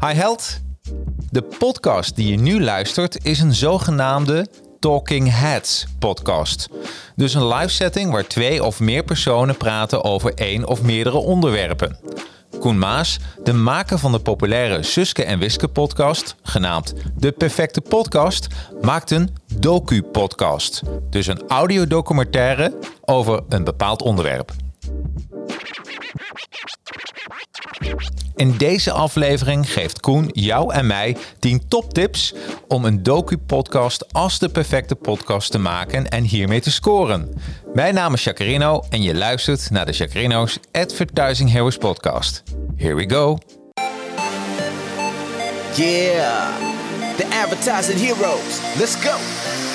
Hi Held. De podcast die je nu luistert is een zogenaamde Talking Heads podcast. Dus een live setting waar twee of meer personen praten over één of meerdere onderwerpen. Koen Maas, de maker van de populaire Suske en Wiske podcast, genaamd De Perfecte Podcast, maakt een docu-podcast. Dus een audiodocumentaire over een bepaald onderwerp. In deze aflevering geeft Koen jou en mij 10 toptips om een docu-podcast als de perfecte podcast te maken en hiermee te scoren. Mijn naam is Jacarino en je luistert naar de Jacarino's Advertising Heroes podcast. Here we go. Yeah, the advertising heroes. Let's go.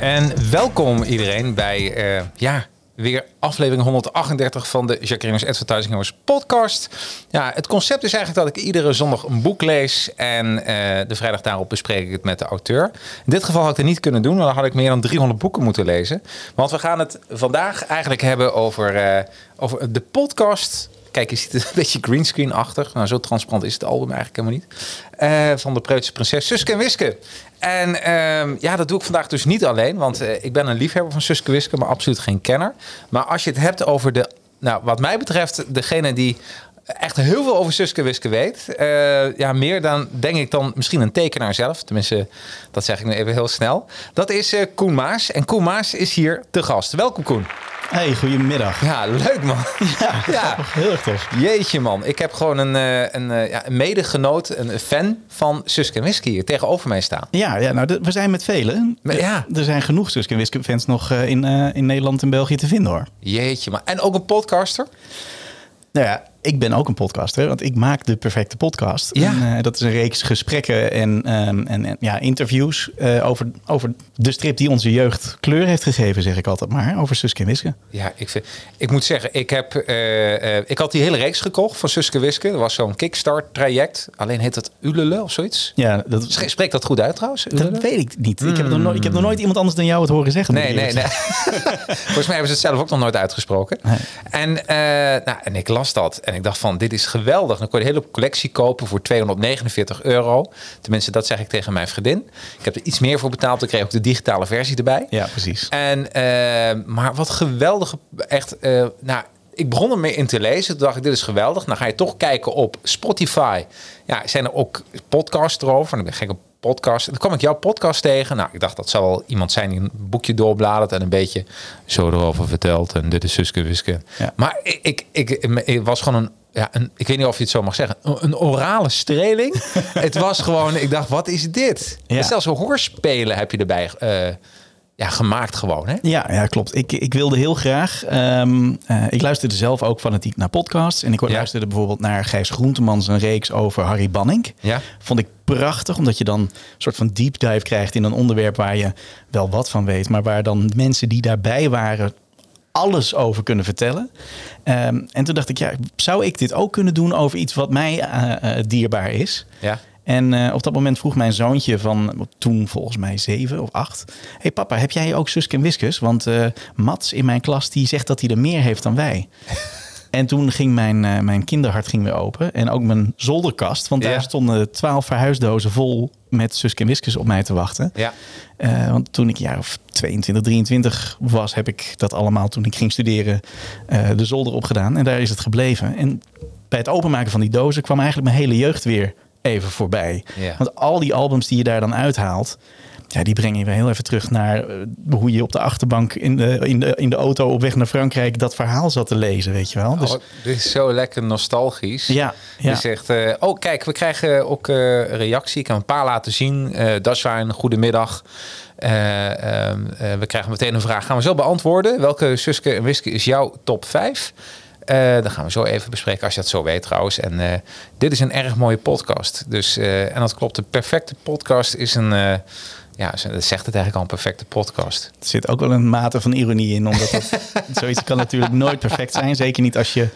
En welkom iedereen bij, eh, ja, weer aflevering 138 van de Jacqueline's Advertising Heroes podcast. Ja, het concept is eigenlijk dat ik iedere zondag een boek lees en eh, de vrijdag daarop bespreek ik het met de auteur. In dit geval had ik het niet kunnen doen, want dan had ik meer dan 300 boeken moeten lezen. Want we gaan het vandaag eigenlijk hebben over, eh, over de podcast Kijk, je ziet het een beetje greenscreen-achtig. Nou, zo transparant is het album eigenlijk helemaal niet. Uh, van de Preutse prinses Suske en Wiske. En uh, ja, dat doe ik vandaag dus niet alleen. Want uh, ik ben een liefhebber van Suske Wiske, maar absoluut geen kenner. Maar als je het hebt over de... Nou, wat mij betreft, degene die echt heel veel over Suske Wiske weet. Uh, ja, meer dan, denk ik, dan misschien een tekenaar zelf. Tenminste, dat zeg ik nu even heel snel. Dat is uh, Koen Maas. En Koen Maas is hier te gast. Welkom, Koen. Hey, goedemiddag. Ja, leuk man. Ja, ja. heel erg tof. Jeetje man, ik heb gewoon een, een, ja, een medegenoot, een fan van Suske hier tegenover mij staan. Ja, ja nou, we zijn met velen. Maar, ja. Er zijn genoeg Suske en Wiske fans nog in, uh, in Nederland en België te vinden hoor. Jeetje man. En ook een podcaster? Nou ja, ik ben ook een podcaster, want ik maak de perfecte podcast. Ja. En, uh, dat is een reeks gesprekken en, um, en, en, ja, interviews uh, over, over de strip die onze jeugd kleur heeft gegeven, zeg ik altijd maar. Over Suske en Wiske. Ja, ik, vind, ik moet zeggen, ik, heb, uh, ik had die hele reeks gekocht van Suske en Wiske. Dat was zo'n kickstart traject. Alleen heet het Ulele of zoiets. Ja, dat, Spreekt dat goed uit trouwens? Ulele? Dat weet ik niet. Mm. Ik, heb nog nooit, ik heb nog nooit iemand anders dan jou het horen zeggen. Nee, nee, nee. Volgens mij hebben ze het zelf ook nog nooit uitgesproken. Nee. En, nou, en ik las dat. En ik dacht van, dit is geweldig. Dan kon je hele collectie kopen voor 249 euro. Tenminste, dat zeg ik tegen mijn vriendin. Ik heb er iets meer voor betaald. Ik kreeg ook de digitale versie erbij. Ja, precies. En, uh, maar wat geweldig. Echt, uh, nou, ik begon ermee in te lezen. Toen dacht ik, dit is geweldig. Dan ga je toch kijken op Spotify. Ja, zijn er ook podcasts erover. Dan ben ik gek op podcast. En dan kwam ik jouw podcast tegen. Nou, ik dacht dat zou wel iemand zijn die een boekje doorbladert en een beetje zo erover vertelt. En dit is Suske Wiske. Ja. Maar ik, ik, ik, ik was gewoon een ja, een, ik weet niet of je het zo mag zeggen, een orale streling. het was gewoon, ik dacht, wat is dit? Ja. Zelfs een hoorspelen heb je erbij uh, ja, gemaakt gewoon, hè? Ja, ja klopt. Ik, ik wilde heel graag... Um, uh, ik luisterde zelf ook fanatiek naar podcasts. En ik Ja. luisterde bijvoorbeeld naar Gijs Groentemans... een reeks over Harry Banning. Ja. Vond ik prachtig, omdat je dan een soort van deep dive krijgt... in een onderwerp waar je wel wat van weet... maar waar dan mensen die daarbij waren alles over kunnen vertellen. Um, en toen dacht ik, ja, zou ik dit ook kunnen doen over iets wat mij uh, uh, dierbaar is? Ja. En uh, op dat moment vroeg mijn zoontje van toen volgens mij zeven of acht. Hé hey papa, heb jij ook Suske en Wiskus? Want uh, Mats in mijn klas die zegt dat hij er meer heeft dan wij. En toen ging mijn, uh, mijn kinderhart ging weer open. En ook mijn zolderkast. Want daar Ja. stonden twaalf verhuisdozen vol met Suske en Wiskus op mij te wachten. Ja. Uh, want toen ik jaar of 22, 23 was, heb ik dat allemaal toen ik ging studeren uh, de zolder opgedaan. En daar is het gebleven. En bij het openmaken van die dozen kwam eigenlijk mijn hele jeugd weer even voorbij. Ja. Want al die albums die je daar dan uithaalt. ja, die breng je weer heel even terug naar eh, hoe je op de achterbank in de, in, de, in de auto op weg naar Frankrijk dat verhaal zat te lezen, weet je wel. Dus, Oh, dit is zo lekker nostalgisch. Ja, ja. Je zegt, eh, oh kijk, we krijgen ook eh, reactie. Ik kan een paar laten zien. Zijn goedemiddag. Eh, ehm, eh, we krijgen meteen een vraag. Gaan we zo beantwoorden. Welke Suske en Wiske is jouw top 5? Dat gaan we zo even bespreken als je dat zo weet trouwens. En eh, dit is een erg mooie podcast. Dus, eh, en dat klopt. De perfecte podcast is een... ja, dat zegt het eigenlijk al, een perfecte podcast. Er zit ook wel een mate van ironie in, omdat dat, zoiets kan natuurlijk nooit perfect zijn. Zeker niet als je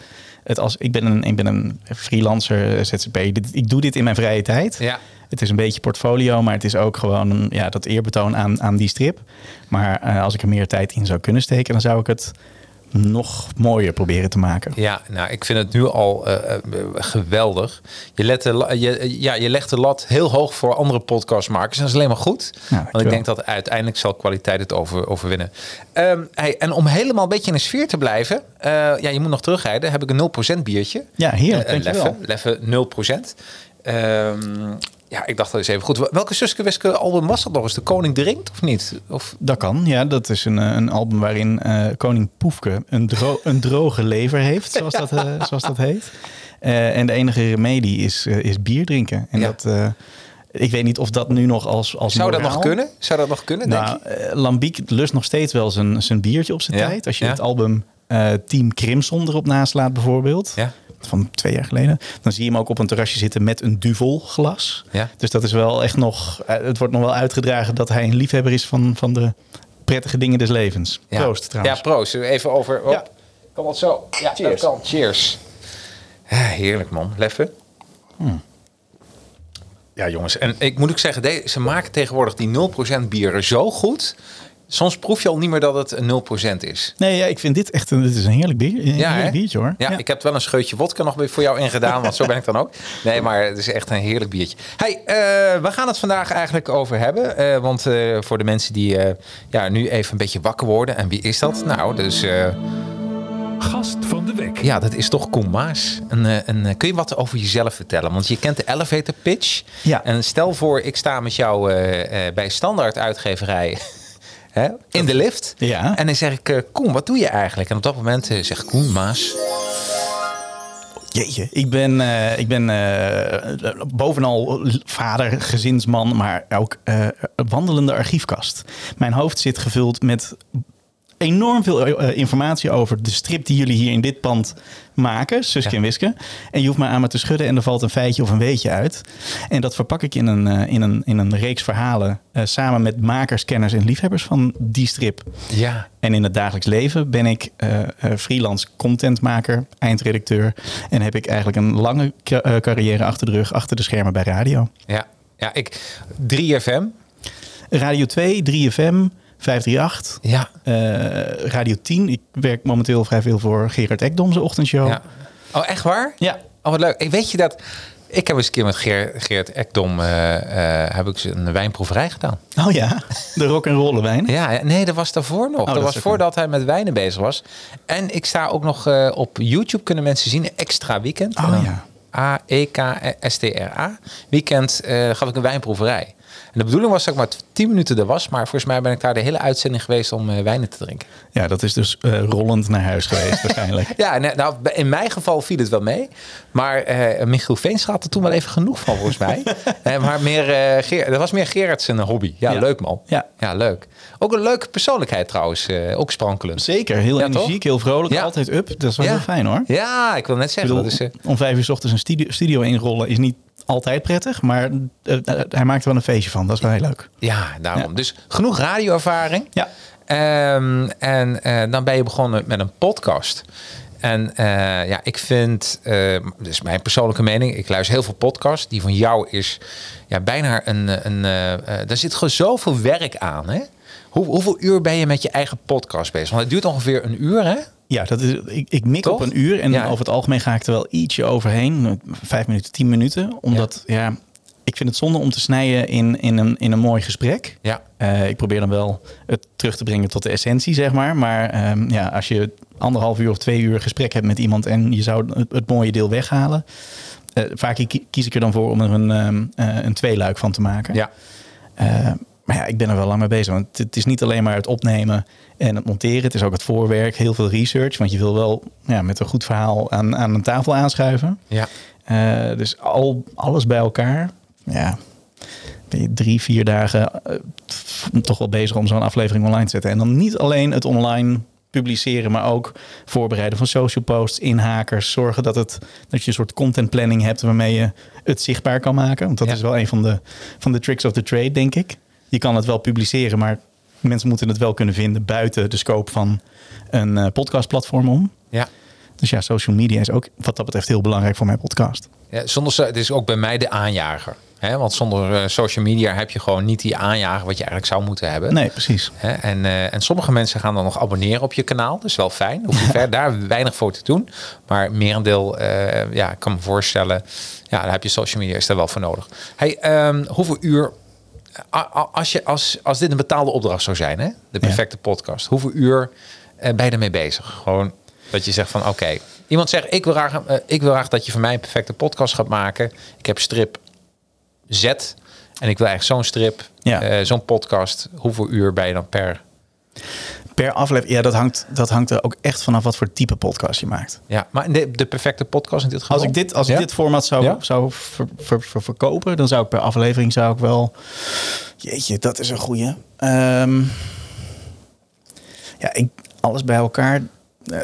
het als ik ben een, ik ben een freelancer, ZZP. Ik doe dit in mijn vrije tijd. Ja. Het is een beetje portfolio, maar het is ook gewoon een, ja, dat eerbetoon aan, aan die strip. Maar als ik er meer tijd in zou kunnen steken, dan zou ik het nog mooier proberen te maken. Ja, nou, ik vind het nu al eh, eh, geweldig. Je, let de, la- je, ja, je legt de lat heel hoog voor andere podcastmakers. En dat is alleen maar goed. Want ik denk dat uiteindelijk zal kwaliteit het over, overwinnen. Ehm, hey, en om helemaal een beetje in de sfeer te blijven. eh, ja, je moet nog terugrijden. Heb ik een 0% biertje. Ja, heerlijk, Eh, een dankjewel. Leffe, Leffe 0%. Ehm, ja, ik dacht dat is even goed. Welke Suske Wiske album was dat nog eens? De Koning Drinkt of niet? Of, Dat kan, ja. Dat is een, eh, een album waarin eh, koning Poefke een, dro- een droge lever heeft, zoals, dat, eh, zoals dat heet. En de enige remedie is, is bier drinken. En Ja. dat, ik weet niet of dat nu nog als, als zou dat nog kunnen? Zou dat nog kunnen, denk Nou, je? eh, Lambiek lust nog steeds wel zijn, zijn biertje op zijn Ja, tijd. Als je ja. het album Team Crimson erop naslaat bijvoorbeeld. Ja. Van twee jaar geleden. Dan zie je hem ook op een terrasje zitten met een duvel glas. Ja. Dus dat is wel echt nog... eh, het wordt nog wel uitgedragen dat hij een liefhebber is van, van de prettige dingen des levens. Ja. Proost trouwens. Ja, proost. Even over. Op. Ja. Kan dat zo? Ja, Cheers. dat kan. Cheers. Heerlijk man. Leffe. Hmm. Ja, jongens. En ik moet ook zeggen, ze maken tegenwoordig die 0% bieren zo goed. Soms proef je al niet meer dat het een 0% is. Nee, ja, ik vind dit echt een, dit is een heerlijk, bier, een Ja, heerlijk biertje hoor. Ja, ik heb wel een scheutje wodka nog weer voor jou ingedaan, want zo ben ik dan ook. Nee, maar het is echt een heerlijk biertje. Hey, eh, we gaan het vandaag eigenlijk over hebben. eh, want eh, voor de mensen die eh, ja, nu even een beetje wakker worden. En wie is dat? Nou, dus... eh, Gast van de week. Ja, dat is toch Koen Maas. En, en, kun je wat over jezelf vertellen? Want je kent de elevator pitch. Ja. En stel voor, ik sta met jou eh, eh, bij standaard uitgeverij hè, in de lift. Ja. En dan zeg ik, eh, Koen, wat doe je eigenlijk? En op dat moment eh, zegt Koen Maas... Jeetje, ik ben, eh, ik ben bovenal vader, gezinsman, maar ook wandelende archiefkast. Mijn hoofd zit gevuld met enorm veel eh, informatie over de strip die jullie hier in dit pand maken, Suske Ja. en Wiske. En je hoeft maar aan me te schudden en er valt een feitje of een weetje uit. En dat verpak ik in een, eh, in een, in een reeks verhalen eh, samen met makers, kenners en liefhebbers van die strip. Ja, En in het dagelijks leven ben ik eh, eh, freelance contentmaker, eindredacteur. En heb ik eigenlijk een lange ca- eh, carrière achter de rug, achter de schermen bij radio. ja, ja. Ik, 3FM. Radio 2, 3FM, 538, Ja, eh, Radio 10. Ik werk momenteel vrij veel voor Gerard Ekdom, zijn ochtendshow. ja. Oh, echt waar? Ja. Oh, wat leuk. Ik weet je dat... Ik heb eens een keer met Geert, Geert Ekdom eh, eh, heb ik een wijnproeverij gedaan. Oh ja, de rock en rollen wijn. Ja, ja, nee, dat was daarvoor nog. dat dat was voordat hij met wijnen bezig was. En ik sta ook nog op YouTube, kunnen mensen zien, Extra Weekend. Oh, En dan ja. A-E-K-S-T-R-A. Weekend eh, gaf ik een wijnproeverij. En de bedoeling was dat ik maar 10 minuten er was. Maar volgens mij ben ik daar de hele uitzending geweest om eh, wijnen te drinken. Ja, dat is dus eh, rollend naar huis geweest waarschijnlijk. Ja, nee, nou, in mijn geval viel het wel mee. Maar eh Michiel Veenstra had er toen wel even genoeg van, volgens mij. Eh, maar meer, eh, dat was meer Gerard zijn hobby. Ja, Ja. leuk man. Ja. ja, leuk. Ook een leuke persoonlijkheid trouwens. eh, ook sprankelend. Zeker, heel Ja, toch? energiek, heel vrolijk, Ja. altijd up. Dat is wel heel fijn hoor. Ja, ik wil net zeggen. bedoel, dat is, eh, om vijf uur s ochtends een studio, studio inrollen is niet altijd prettig, maar eh, eh, hij maakt er wel een feestje van. Dat is wel heel leuk. ja, daarom. Ja. Dus genoeg radioervaring. Ja. Ehm, en eh, dan ben je begonnen met een podcast. En ja, ik vind, is mijn persoonlijke mening, ik luister heel veel podcasts. Die van jou is ja, bijna een, een daar zit gewoon zoveel werk aan. Hè? Hoe, hoeveel uur ben je met je eigen podcast bezig? Want het duurt ongeveer een uur, hè? Ja, dat is, ik, ik mik Toch? op een uur en Ja. over het algemeen ga ik er wel ietsje overheen. Vijf minuten, tien minuten. Omdat, ja, ik vind het zonde om te snijden in, in, een, in een mooi gesprek. Ja. Eh, ik probeer dan wel het terug te brengen tot de essentie, zeg maar. Maar ehm, ja, als je anderhalf uur of twee uur gesprek hebt met iemand en je zou het, het mooie deel weghalen. eh, vaak ki- kies ik er dan voor om er een, eh, een tweeluik van te maken. Ja. Maar ja, ik ben er wel lang mee bezig. Want het is niet alleen maar het opnemen en het monteren. Het is ook het voorwerk, heel veel research. Want je wil wel ja, met een goed verhaal aan, aan een tafel aanschuiven. Ja. Eh, dus al, alles bij elkaar. Ja, ben je drie, vier dagen eh, toch wel bezig om zo'n aflevering online te zetten. En dan niet alleen het online publiceren, maar ook voorbereiden van social posts, inhakers. Zorgen dat, het, dat je een soort content planning hebt waarmee je het zichtbaar kan maken. Want dat Ja. is wel een van de, van de tricks of the trade, denk ik. Je kan het wel publiceren, maar mensen moeten het wel kunnen vinden buiten de scope van een eh, podcastplatform om. Ja. Dus ja, social media is ook wat dat betreft heel belangrijk voor mijn podcast. Ja, zonder, het is ook bij mij de aanjager. Hè? Want zonder eh, social media heb je gewoon niet die aanjager wat je eigenlijk zou moeten hebben. Nee, precies. Hè? En, eh, en sommige mensen gaan dan nog abonneren op je kanaal. Dus wel fijn. Hoef je ver, daar weinig voor te doen. Maar merendeel, eh ja, ik kan me voorstellen. Ja, daar heb je social media is daar wel voor nodig. Hey, ehm, hoeveel uur... Als, je, als, als dit een betaalde opdracht zou zijn, hè? de perfecte podcast. Hoeveel uur eh, ben je ermee bezig? Gewoon dat je zegt van oké. Iemand zegt, ik wil, graag, eh, ik wil graag dat je voor mij een perfecte podcast gaat maken. Ik heb strip Z. En ik wil eigenlijk zo'n strip, Ja. eh, zo'n podcast. Hoeveel uur ben je dan per Per aflevering, ja, dat hangt, dat hangt er ook echt vanaf wat voor type podcast je maakt. Ja, maar de, de perfecte podcast in dit geval. Als ik dit, als Ja? ik dit format zou, Ja? zou ver- ver- ver- verkopen, dan zou ik per aflevering zou ik wel. Jeetje, dat is een goeie. Ehm, ja, ik, alles bij elkaar. eh,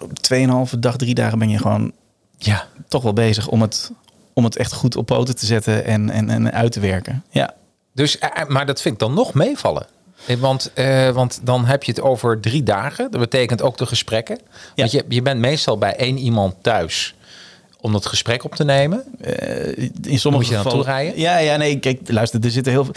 op tweeënhalve dag, drie dagen ben je gewoon Ja, toch wel bezig om het, om het echt goed op poten te zetten en, en, en uit te werken. Ja, dus, eh, eh, maar dat vind ik dan nog meevallen. Eh, Want, eh, want dan heb je het over drie dagen. Dat betekent ook de gesprekken. Ja. Want je, je bent meestal bij één iemand thuis om dat gesprek op te nemen. in sommige Moet je gevallen. rijden? Ja, ja, nee, kijk, luister, er zitten heel veel.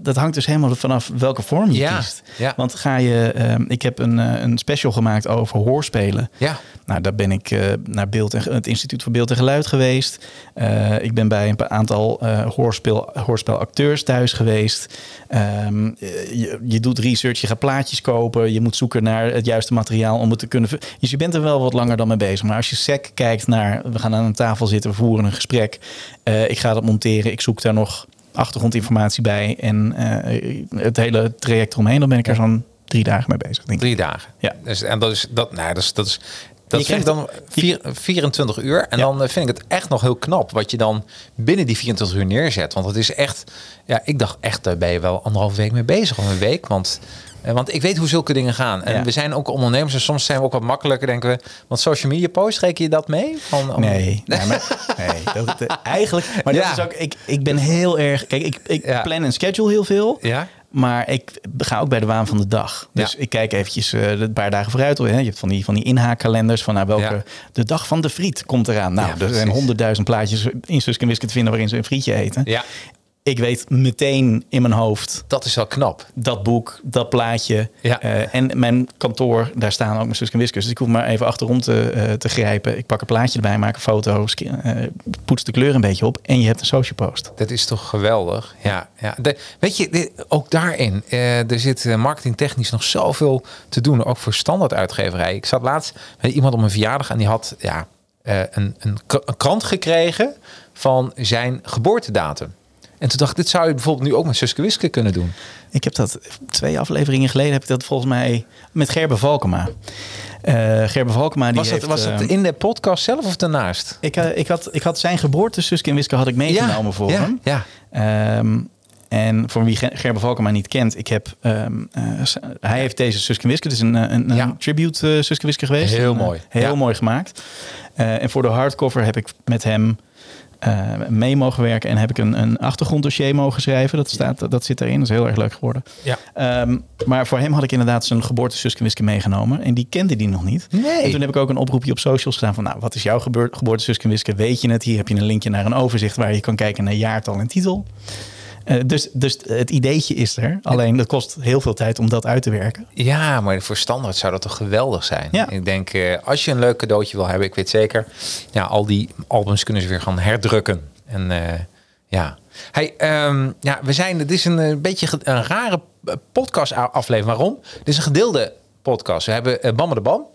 Dat, hangt dus helemaal vanaf welke vorm je Ja, kiest. ja. Want ga je, ehm, ik heb een, eh, een special gemaakt over hoorspelen. Ja, Nou, daar ben ik eh, naar beeld en, het Instituut voor Beeld en Geluid geweest. Eh, ik ben bij een aantal eh, hoorspel, hoorspelacteurs thuis geweest. Ehm, eh, je, je doet research, je gaat plaatjes kopen. Je moet zoeken naar het juiste materiaal om het te kunnen... Dus je bent er wel wat langer dan mee bezig. Maar als je sec kijkt naar... We gaan aan een tafel zitten, we voeren een gesprek. Eh, ik ga dat monteren. Ik zoek daar nog achtergrondinformatie bij. En eh, het hele traject eromheen. Dan ben ik er zo'n drie dagen mee bezig, denk ik. drie dagen. Ja. Dus, en dat is, dat, nou, dat is, dat is, dat Je ik dan vier, 24 uur. En Ja. dan eh, vind ik het echt nog heel knap wat je dan binnen die 24 uur neerzet. Want het is echt, ja, ik dacht echt, daar ben je wel anderhalve week mee bezig of een week. Want, want ik weet hoe zulke dingen gaan. En Ja. we zijn ook ondernemers en soms zijn we ook wat makkelijker, denken we. Want social media post, reken je dat mee? Van, om- Nee, nee, maar, nee dat, eh, eigenlijk. Maar Ja. dat is ook. Ik, ik ben heel erg. Kijk, ik, ik Ja. plan en schedule heel veel. Ja? Maar ik ga ook bij de waan van de dag. Dus Ja. ik kijk eventjes eh, een paar dagen vooruit. Hè. Je hebt van die, van die inhaakkalenders. Van nou, welke Ja. de dag van de friet komt eraan. Nou, Ja, er zijn honderdduizend plaatjes in Suske en Wiske te vinden waarin ze een frietje eten. Ik weet meteen in mijn hoofd dat is wel knap. dat boek, dat plaatje. Ja. Eh, en mijn kantoor, daar staan ook mijn Suske en Wiskes. Dus ik hoef maar even achterom te, eh, te grijpen. Ik pak een plaatje erbij, maak een foto, eh, poets de kleur een beetje op. En je hebt een social post. Dat is toch geweldig. Ja, ja. De, weet je, ook daarin, er zit marketingtechnisch nog zoveel te doen, ook voor standaard uitgeverij. Ik zat laatst met iemand op een verjaardag en die had ja, een, een krant gekregen van zijn geboortedatum. En toen dacht ik, dit zou je bijvoorbeeld nu ook met Suske Wiske kunnen doen. Ik heb dat twee afleveringen geleden heb ik dat volgens mij met Gerbe Valkema. Eh Gerbe Valkema die Was, het, heeft, was het eh, in de podcast zelf of daarnaast? ik, eh, ik, had, ik had zijn geboorte Suske en Wiske had ik meegenomen voor ja, hem. Ja, Ehm, en voor wie Ger- Gerbe Valkema niet kent, ik heb, ehm, eh, hij heeft deze Suske Wiske, dus een, een, een Ja. tribute Suske Wiske geweest. Heel Een, mooi. heel mooi gemaakt. En voor de hardcover heb ik met hem eh, mee mogen werken en heb ik een, een achtergronddossier mogen schrijven. Dat, staat, dat zit erin, dat is heel erg leuk geworden. ja. Ehm, maar voor hem had ik inderdaad zijn geboorte Suske en Wiske meegenomen. En die kende die nog niet. Nee. En toen heb ik ook een oproepje op socials gedaan van... nou, wat is jouw gebeur- geboorte Suske en Wiske? Weet je het? Hier heb je een linkje naar een overzicht... waar je kan kijken naar jaartal en titel. Eh, dus, dus het ideetje is er. Alleen dat kost heel veel tijd om dat uit te werken. Ja, maar voor standaard zou dat toch geweldig zijn. Ja. Ik denk, eh, als je een leuk cadeautje wil hebben, ik weet zeker, ja, al die albums kunnen ze weer gaan herdrukken. En eh, ja. Hey, ehm, ja, we zijn, het is een, eh, beetje een rare podcast aflevering. Waarom? Het is een gedeelde podcast. We hebben uh, Bam de Bam.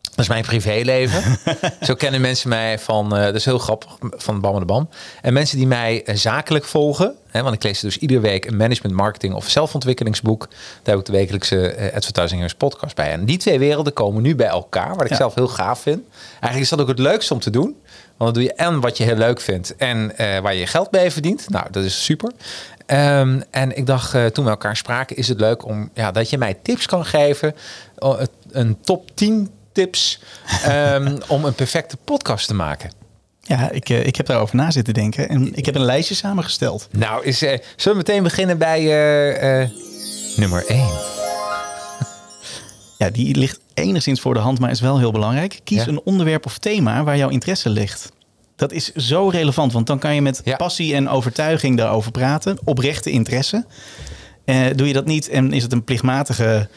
Dat is mijn privéleven. Zo kennen mensen mij van, eh, dat is heel grappig, van Bam en de Bam. En mensen die mij eh, zakelijk volgen, hè, want ik lees dus iedere week een management, marketing of zelfontwikkelingsboek. Daar heb ik de wekelijkse eh, Advertising Heroes podcast bij. En die twee werelden komen nu bij elkaar, wat ik Ja. zelf heel gaaf vind. Eigenlijk is dat ook het leukste om te doen. Want dan doe je en wat je heel leuk vindt en waar je je geld mee verdient. Nou, dat is super. Ehm, en ik dacht, toen we elkaar spraken, is het leuk om ja, dat je mij tips kan geven. Een top 10 tips ehm, om een perfecte podcast te maken. Ja, ik, eh, ik heb daarover na zitten denken. En ik heb een lijstje samengesteld. Nou, is, eh, zullen we meteen beginnen bij eh, nummer 1? Ja, die ligt enigszins voor de hand, maar is wel heel belangrijk. Kies Ja. een onderwerp of thema waar jouw interesse ligt. Dat is zo relevant, want dan kan je met Ja. passie en overtuiging daarover praten. Oprechte interesse. Doe je dat niet en is het een plichtmatige,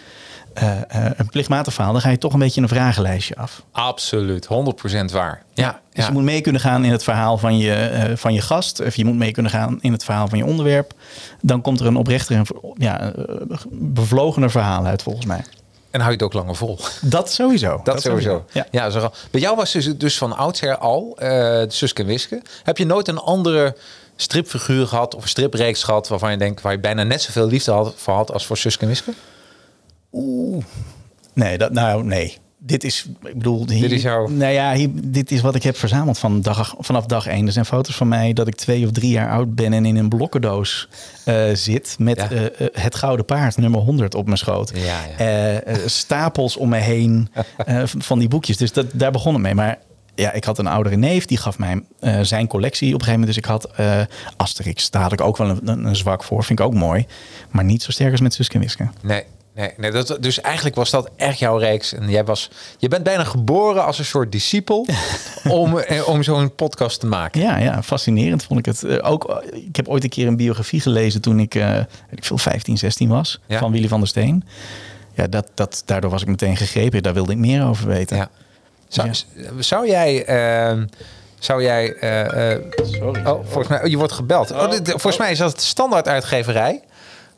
een plichtmatig verhaal, dan ga je toch een beetje een vragenlijstje af. Absoluut, 100% waar. Ja, Dus ja. je moet mee kunnen gaan in het verhaal van je, eh, van je gast. Of je moet mee kunnen gaan in het verhaal van je onderwerp. Dan komt er een oprechter en ja, eh, bevlogener verhaal uit volgens mij. En hou je het ook langer vol. Dat sowieso. Dat, sowieso. Ja. Ja. zo- bij jou was dus, dus van oudsher al eh Suske en Wiske. Heb je nooit een andere stripfiguur gehad of een stripreeks gehad waarvan je denkt waar je bijna net zoveel liefde had, voor had als voor Suske en Wiske? Nee, dat, nou nee. Dit is, ik bedoel, hier, Dit is jouw- Nou ja, hier, dit is wat ik heb verzameld van dag, vanaf dag één. Er zijn foto's van mij dat ik twee of drie jaar oud ben en in een blokkendoos eh, zit met Ja. eh, eh, het gouden paard nummer 100 op mijn schoot. Ja, ja. Stapels om me heen van die boekjes. Dus dat, daar begon het mee. Maar ja, ik had een oudere neef, die gaf mij zijn collectie op een gegeven moment. Dus ik had Asterix, daar had ik ook wel een, een, een zwak voor. Vind ik ook mooi. Maar niet zo sterk als met Suske en Wiske. Nee, nee, nee dat, dus eigenlijk was dat echt jouw reeks. En jij was, je bent bijna geboren als een soort discipel om, eh, om zo'n podcast te maken. Ja, ja, fascinerend vond ik het. Eh, ook, eh, ik heb ooit een keer een biografie gelezen toen ik, eh, ik veel, 15, 16 was. Ja. Van Willy van der Steen. Ja, dat, dat, daardoor was ik meteen gegrepen. Daar wilde ik meer over weten. Ja. Zou, Ja. zou jij... eh, zou jij... Sorry. oh, volgens mij... Oh, je wordt gebeld. Oh, dit- volgens mij is dat standaard uitgeverij.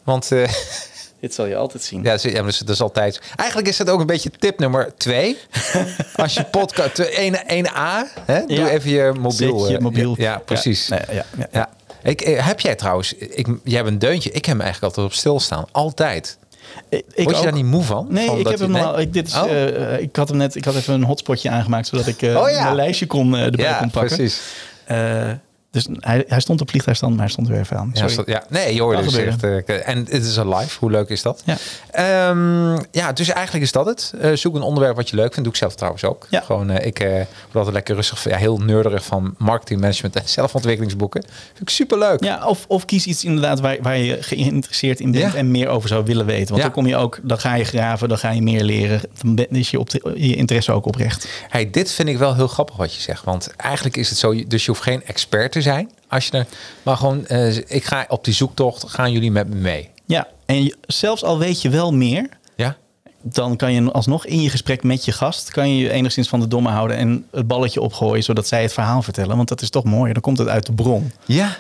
Want eh, Dit zal je altijd zien. ja, ja, dat is, dat is altijd... Eigenlijk is dat ook een beetje tip nummer twee. Als je podcast... 1, 1A, hè, doe Ja. even je mobiel. Zet je eh, mobiel. Ja, ja, precies. Ja, nee. Ik, eh, heb jij trouwens... Ik, jij hebt een deuntje. Ik heb hem eigenlijk altijd op stilstaan. Altijd. Ik, ik Word je ook. daar niet moe van? Nee, Van ik heb hem al. Ik, dit is, Oh. eh, ik had hem net. Ik had even een hotspotje aangemaakt zodat ik Oh ja. mijn lijstje kon eh, erbij kon pakken. precies. Dus hij, hij stond op vliegtuigstand, maar hij stond er weer even aan. Ja, ja, nee, je hoorde dus echt. eh, en het is een live. Hoe leuk is dat? Ja. Ehm, ja, dus eigenlijk is dat het. Eh, zoek een onderwerp wat je leuk vindt. Doe ik zelf trouwens ook. Ja. Gewoon, eh, ik word altijd lekker rustig. Ja, heel nerderig van marketing management en zelfontwikkelingsboeken. Vind ik super leuk. Ja, of, of kies iets inderdaad waar, waar je geïnteresseerd in bent Ja. en meer over zou willen weten. Want dan kom je ook, dan ga je graven, dan ga je meer leren. Dan ben- is je, op je interesse ook oprecht. Hey, dit vind ik wel heel grappig wat je zegt. Want eigenlijk is het zo, dus je hoeft geen expert te zijn. Als je er, maar gewoon, eh, ik ga op die zoektocht, gaan jullie met me mee? Ja, en je- zelfs al weet je wel meer, Ja? dan kan je alsnog in je gesprek met je gast, kan je je enigszins van de domme houden en het balletje opgooien, zodat zij het verhaal vertellen. Want dat is toch mooi, dan komt het uit de bron. Ja.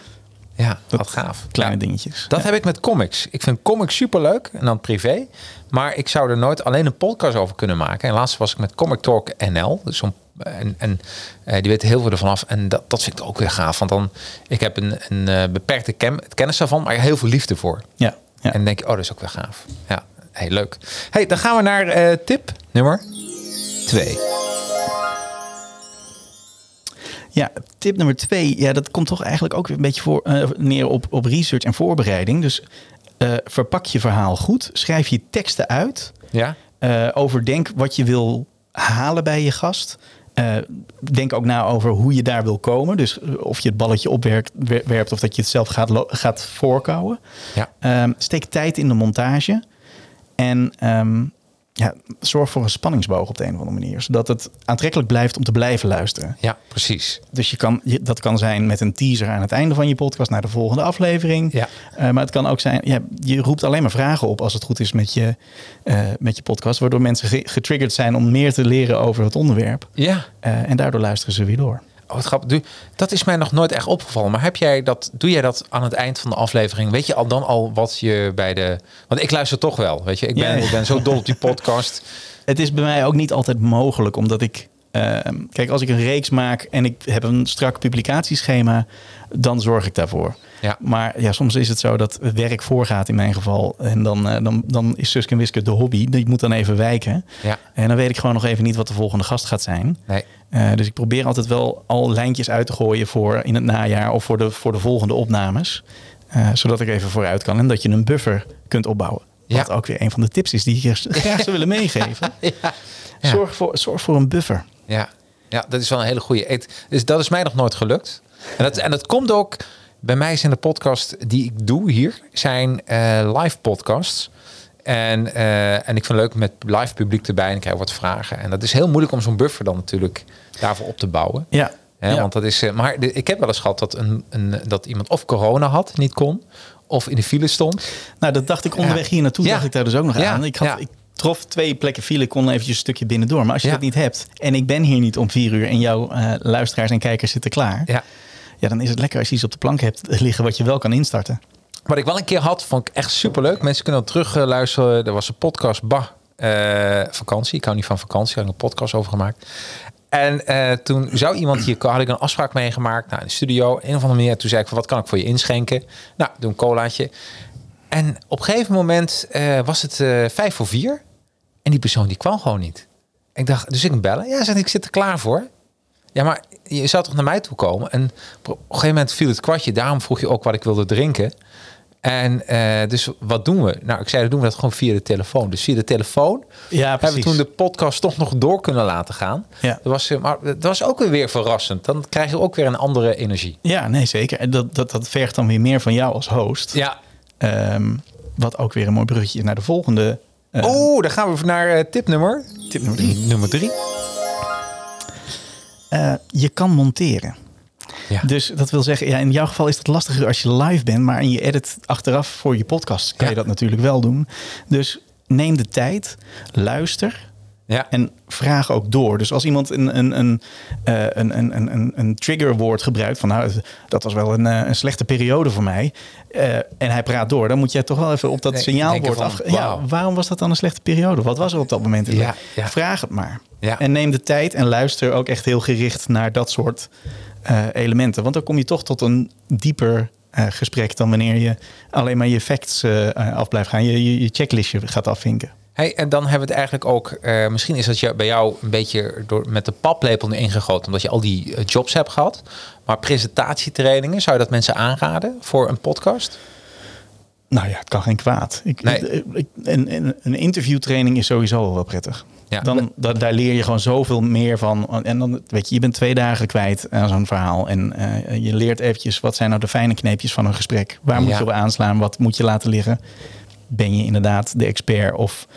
Ja, wat gaaf. Kleine dingetjes. Dat Ja. heb ik met comics. Ik vind comics superleuk en dan privé. Maar ik zou er nooit alleen een podcast over kunnen maken. En laatst was ik met Comic Talk NL. Dus om, en en eh, die weten heel veel ervan af. En dat, dat vind ik ook weer gaaf. Want dan, ik heb een, een eh, beperkte ken, kennis daarvan, maar heel veel liefde voor. Ja, ja. En dan denk je, oh, dat is ook weer gaaf. Ja, hey, leuk. Hey, dan gaan we naar eh, tip nummer twee. Ja, tip nummer twee. Ja, dat komt toch eigenlijk ook weer een beetje voor, neer op, op research en voorbereiding. Dus verpak je verhaal goed. Schrijf je teksten uit. Ja? Overdenk wat je wil halen bij je gast. Eh, denk ook na over hoe je daar wil komen. Dus eh, of je het balletje opwerpt wer- werpt of dat je het zelf gaat, gaat voorkouwen. Ja. Ehm, steek tijd in de montage. En ehm, ja, zorg voor een spanningsboog op de een of andere manier. Zodat het aantrekkelijk blijft om te blijven luisteren. Ja, precies. Dus je kan, je- dat kan zijn met een teaser aan het einde van je podcast naar de volgende aflevering. Ja. Eh, maar het kan ook zijn, ja, je roept alleen maar vragen op als het goed is met je, eh, met je podcast. Waardoor mensen ge- getriggerd zijn om meer te leren over het onderwerp. Ja. Eh, en daardoor luisteren ze weer door. Oh, wat grappig. Dat is mij nog nooit echt opgevallen. Maar heb jij dat, doe jij dat aan het eind van de aflevering? Weet je al dan al wat je bij de... Want ik luister toch wel, weet je. Ik ben, Ja, ja. ik ben zo dol op die podcast. Het is bij mij ook niet altijd mogelijk, omdat ik... ehm, kijk, als ik een reeks maak en ik heb een strak publicatieschema, dan zorg ik daarvoor. Ja. Maar ja, soms is het zo dat het werk voorgaat in mijn geval. En dan, eh, dan, dan is Suske en Wiske de hobby. Die moet dan even wijken. Ja. En dan weet ik gewoon nog even niet wat de volgende gast gaat zijn. Nee. Eh, dus ik probeer altijd wel al lijntjes uit te gooien voor in het najaar of voor de, voor de volgende opnames. Eh, zodat ik even vooruit kan en dat je een buffer kunt opbouwen. Ja. Wat ook weer een van de tips is die ik graag zou willen meegeven. Ja. Zorg, voor, zorg voor een buffer. Ja. ja, dat is wel een hele goede. Het, dus dat is mij nog nooit gelukt. En dat, en dat komt ook... Bij mij zijn de podcast die ik doe hier... zijn eh, live podcasts. En, eh, en ik vind het leuk met live publiek erbij. En ik krijg wat vragen. En dat is heel moeilijk om zo'n buffer dan natuurlijk daarvoor op te bouwen. Ja. Hè, Ja. Want dat is, eh, maar de- ik heb wel eens gehad dat, een, een, dat iemand of corona had, niet kon, of in de file stond. Nou, dat dacht ik onderweg Ja. hier naartoe. Ja. Dacht ik daar dus ook nog aan. Ik, had, ik trof twee plekken file, kon eventjes een stukje binnendoor. Maar als je Ja. dat niet hebt en ik ben hier niet om vier uur en jouw eh, luisteraars en kijkers zitten klaar. Ja. Ja, dan is het lekker als je iets op de plank hebt liggen wat je wel kan instarten. Wat ik wel een keer had, vond ik echt superleuk. Mensen kunnen dat terug luisteren. Er was een podcast, bah, eh, vakantie. Ik hou niet van vakantie, daar heb ik een podcast over gemaakt. En eh, toen zou iemand hier, had ik een afspraak meegemaakt nou, in de studio. Een of andere manier. Toen zei ik van, wat kan ik voor je inschenken? Nou, doe een colaatje. En op een gegeven moment eh, was het eh, vijf voor vier. En die persoon die kwam gewoon niet. Ik dacht, dus ik bellen. Ja, ik, ik zit er klaar voor. Ja, maar je zou toch naar mij toe komen? En op een gegeven moment viel het kwartje. Daarom vroeg je ook wat ik wilde drinken. En eh, dus wat doen we? Nou, ik zei, dan doen we dat gewoon via de telefoon. Dus via de telefoon Ja, hebben we toen de podcast toch nog door kunnen laten gaan. Ja. Dat was, maar dat was ook weer verrassend. Dan krijg je ook weer een andere energie. Ja, nee, zeker. En dat, dat, dat vergt dan weer meer van jou als host. Ja. Ehm, wat ook weer een mooi bruggetje naar de volgende eh, Oeh, dan gaan we naar eh, tip nummer, tip nummer drie. nummer drie. Eh, je kan monteren. Ja. Dus dat wil zeggen, ja, in jouw geval is dat lastiger als je live bent, maar in je edit achteraf voor je podcast kan Ja. je dat natuurlijk wel doen. Dus neem de tijd, luister Ja. en vraag ook door. Dus als iemand een, een, een, eh, een, een, een, een, een triggerwoord gebruikt van nou, dat was wel een, eh, een slechte periode voor mij. eh, en hij praat door, dan moet jij toch wel even op dat Nee, signaalwoord af. Ja, waarom was dat dan een slechte periode? Wat was er op dat moment? in Ja. Vraag het maar. Ja. En neem de tijd en luister ook echt heel gericht naar dat soort elementen. Want dan kom je toch tot een dieper gesprek dan wanneer je alleen maar je facts af blijft gaan. Je, je, je checklistje gaat afvinken. Hey, en dan hebben we het eigenlijk ook, eh, misschien is dat je, bij jou een beetje door, met de paplepel erin gegoten, omdat je al die eh, jobs hebt gehad. Maar presentatietrainingen, zou je dat mensen aanraden voor een podcast? Nou ja, het kan geen kwaad. Ik, Nee. ik- een, een, interviewtraining is sowieso wel wel prettig. Ja. Dan, da- daar leer je gewoon zoveel meer van. En dan weet je, je bent twee dagen kwijt aan zo'n verhaal. En eh, je leert eventjes wat zijn nou de fijne kneepjes van een gesprek. Waar moet Ja. je op aanslaan? Wat moet je laten liggen? Ben je inderdaad de expert of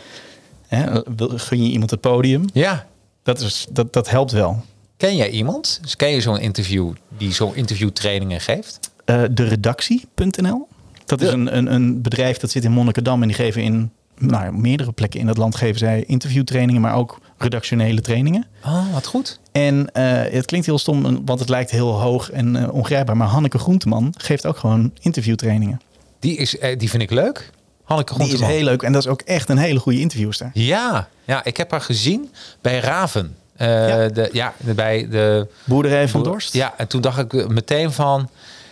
hè, gun je iemand het podium? Ja. Dat, is, dat, dat helpt wel. Ken jij iemand? Dus ken je zo'n interview die zo'n interviewtrainingen geeft? Eh, de redactie.nl. Dat is een, een, een bedrijf dat zit in Monnikendam en die geven in nou, meerdere plekken in het land geven zij interviewtrainingen, maar ook redactionele trainingen. Oh, wat goed. En eh, het klinkt heel stom, want het lijkt heel hoog en eh, ongrijpbaar, maar Hanneke Groenteman geeft ook gewoon interviewtrainingen. Die, is, die vind ik leuk. Hanneke Die is heel leuk en dat is ook echt een hele goede interviewster. Ja, ja, ik heb haar gezien bij Raven. Eh, Ja. De, ja, bij de Boerderij van Dorst. Ja, en toen dacht ik meteen van...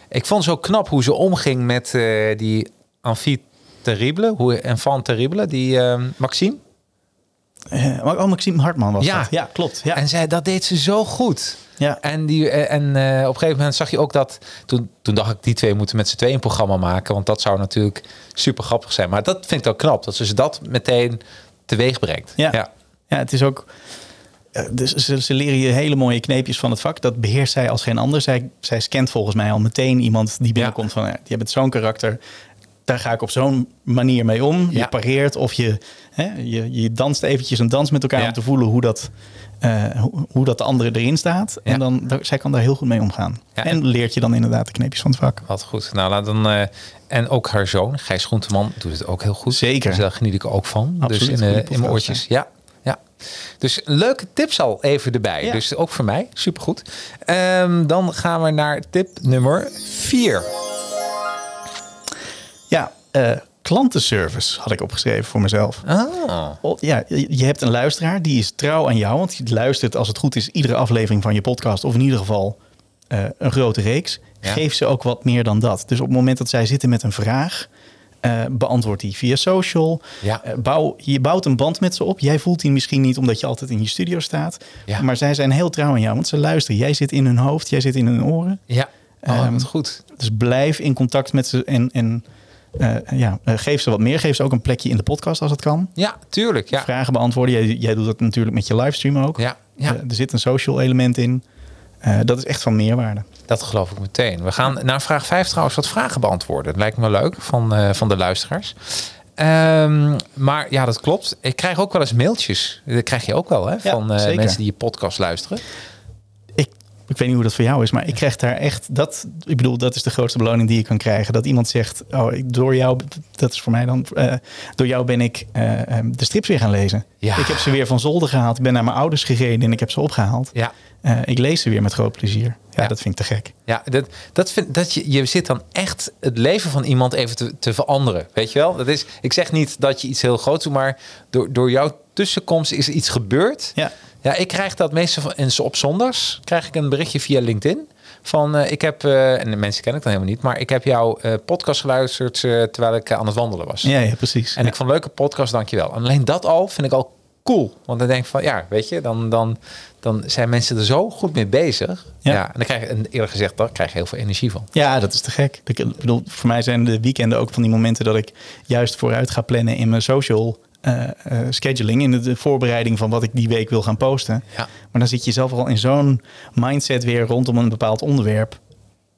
Ik vond zo knap hoe ze omging met eh, die Amphie Terrible. Hoe, Enfant Terrible, die eh, Maxime. Maar oh, Maxime Hartman was Ja. dat. Ja, klopt. Ja. En zij, dat deed ze zo goed. ja. En, die, eh, en eh, op een gegeven moment zag je ook dat... Toen, toen dacht ik, die twee moeten met z'n tweeën een programma maken. Want dat zou natuurlijk super grappig zijn. Maar dat vind ik ook knap. Dat ze dat meteen teweeg brengt. Ja. ja. Ja, het is ook. Dus ze, ze leren je hele mooie kneepjes van het vak. Dat beheerst zij als geen ander. Zij, zij scant volgens mij al meteen iemand die binnenkomt van... Ja, die hebben zo'n karakter. Daar ga ik op zo'n manier mee om. Je Ja. pareert of je, hè, je, je danst eventjes een dans met elkaar... Ja. om te voelen hoe dat, eh, hoe, hoe dat de andere erin staat. Ja. En dan, zij kan daar heel goed mee omgaan. En leert je dan inderdaad de kneepjes van het vak. Wat goed. Nou, laat dan, eh, en ook haar zoon, Gijs Groenteman, doet het ook heel goed. Zeker. Dus daar geniet ik ook van. Absoluut, dus in, mijn oortjes. Ja, ja. Dus leuke tips al even erbij. Ja. Dus ook voor mij, supergoed. Ehm, dan gaan we naar tip nummer 4. Eh, klantenservice had ik opgeschreven voor mezelf. Ah, Oh, Ja, je je hebt een luisteraar die is trouw aan jou, want die luistert als het goed is iedere aflevering van je podcast of in ieder geval eh, een grote reeks. Ja. Geef ze ook wat meer dan dat. Dus op het moment dat zij zitten met een vraag, eh, beantwoord die via social. Ja. Bouw, je bouwt een band met ze op. Jij voelt die misschien niet omdat je altijd in je studio staat, Ja. maar zij zijn heel trouw aan jou, want ze luisteren. Jij zit in hun hoofd, jij zit in hun oren. ja. Oh, Ehm, goed. Dus blijf in contact met ze en, en eh, ja, eh, geef ze wat meer. Geef ze ook een plekje in de podcast als het kan. Ja, tuurlijk. Ja, Vragen beantwoorden. Jij, jij doet dat natuurlijk met je livestream ook. ja, ja. Eh, er zit een social element in. Dat is echt van meerwaarde. dat geloof ik meteen. We gaan naar vraag 5 trouwens wat vragen beantwoorden. Dat lijkt me leuk van, van de luisteraars. Ehm, maar ja, dat klopt. Ik krijg ook wel eens mailtjes. Dat krijg je ook wel hè, van mensen die je podcast luisteren. Ik, weet niet hoe dat voor jou is, maar ik krijg daar echt dat. Ik bedoel, dat is de grootste beloning die je kan krijgen. Dat iemand zegt: Oh, ik- door jou, dat is voor mij dan. eh, door jou ben ik eh, eh, de strips weer gaan lezen. Ja. Ik heb ze weer van zolder gehaald. Ik ben naar mijn ouders gereden en ik heb ze opgehaald. Ja, Eh, ik lees ze weer met groot plezier. Ja, dat vind ik te gek. Ja, dat, dat vind, dat je, je zit dan echt het leven van iemand even te, te veranderen. Weet je wel? Dat is, ik zeg niet dat je iets heel groots doet, maar door, door jouw tussenkomst is er iets gebeurd. Ja. Ja, ik krijg dat meestal van, en op zondags krijg ik een berichtje via LinkedIn. Van eh, ik heb, eh, en de mensen ken ik dan helemaal niet, maar ik heb jouw eh, podcast geluisterd terwijl ik aan het wandelen was. Ja, ja precies. En ik vond een leuke podcast, dankjewel. En alleen dat al vind ik al cool. Want dan denk ik van, ja, weet je, dan, dan, dan zijn mensen er zo goed mee bezig. Ja. Ja. en dan krijg je, en eerlijk gezegd, daar krijg je heel veel energie van. Ja, dat is te gek. Ik bedoel, voor mij zijn de weekenden ook van die momenten dat ik juist vooruit ga plannen in mijn social eh, eh, scheduling, in de, de voorbereiding van wat ik die week wil gaan posten. Ja. Maar dan zit je zelf al in zo'n mindset weer rondom een bepaald onderwerp.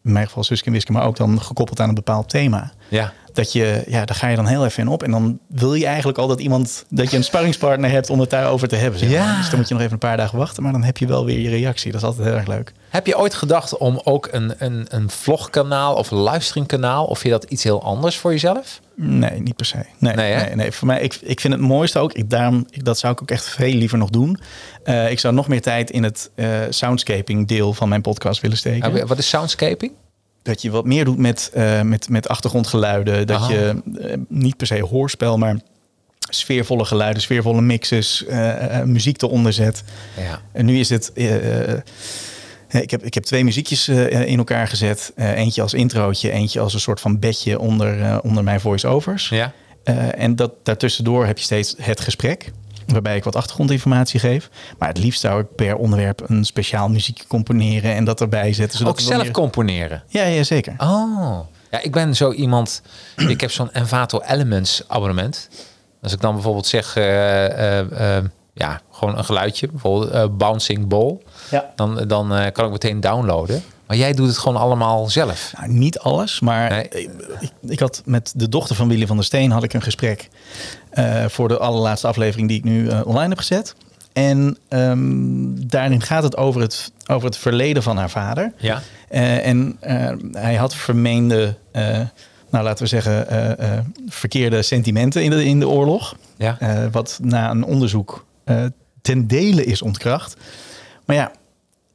In mijn geval Suske en Wiske, maar ook dan gekoppeld aan een bepaald thema. Ja. Dat je, ja, daar ga je dan heel even in op. En dan wil je eigenlijk al dat iemand, dat je een sparringspartner hebt om het daarover te hebben. zeg maar. Ja. Dus dan moet je nog even een paar dagen wachten, maar dan heb je wel weer je reactie. Dat is altijd heel erg leuk. Heb je ooit gedacht om ook een, een, een vlogkanaal of een livestreamkanaal, of je dat iets heel anders voor jezelf? Nee, niet per se. Nee, Nee, nee, nee, Voor mij, ik, ik vind het mooiste ook. Ik, daarom, ik, dat zou ik ook echt veel liever nog doen. Eh, ik zou nog meer tijd in het eh, soundscaping deel van mijn podcast willen steken. Wat is soundscaping? Dat je wat meer doet met, eh, met, met achtergrondgeluiden. Dat Aha. je eh, niet per se hoorspel, maar sfeervolle geluiden, sfeervolle mixes, eh, muziek eronder zet. Ja. En nu is het. ik, heb, ik heb twee muziekjes in elkaar gezet. Eentje als introotje, eentje als een soort van bedje onder, onder mijn voice-overs. Ja. En dat, daartussendoor heb je steeds het gesprek. Waarbij ik wat achtergrondinformatie geef. Maar het liefst zou ik per onderwerp een speciaal muziekje componeren en dat erbij zetten. Zodat Ook zelf meer- componeren. Ja, ja, zeker. Oh. Ja, ik ben zo iemand. ik heb zo'n Envato Elements abonnement. Als ik dan bijvoorbeeld zeg, eh, eh, eh, ja, gewoon een geluidje, bijvoorbeeld eh, bouncing ball, Ja. dan, dan eh, kan ik meteen downloaden. Maar jij doet het gewoon allemaal zelf. Nou, niet alles, maar Nee. ik, ik, had met de dochter van Willy van der Steen had ik een gesprek eh, voor de allerlaatste aflevering die ik nu eh, online heb gezet. En ehm, daarin gaat het over het, over het verleden van haar vader. Ja. Eh, en hij had vermeende, nou laten we zeggen, verkeerde sentimenten in de, in de oorlog. Ja. Wat na een onderzoek ten dele is ontkracht. Maar ja,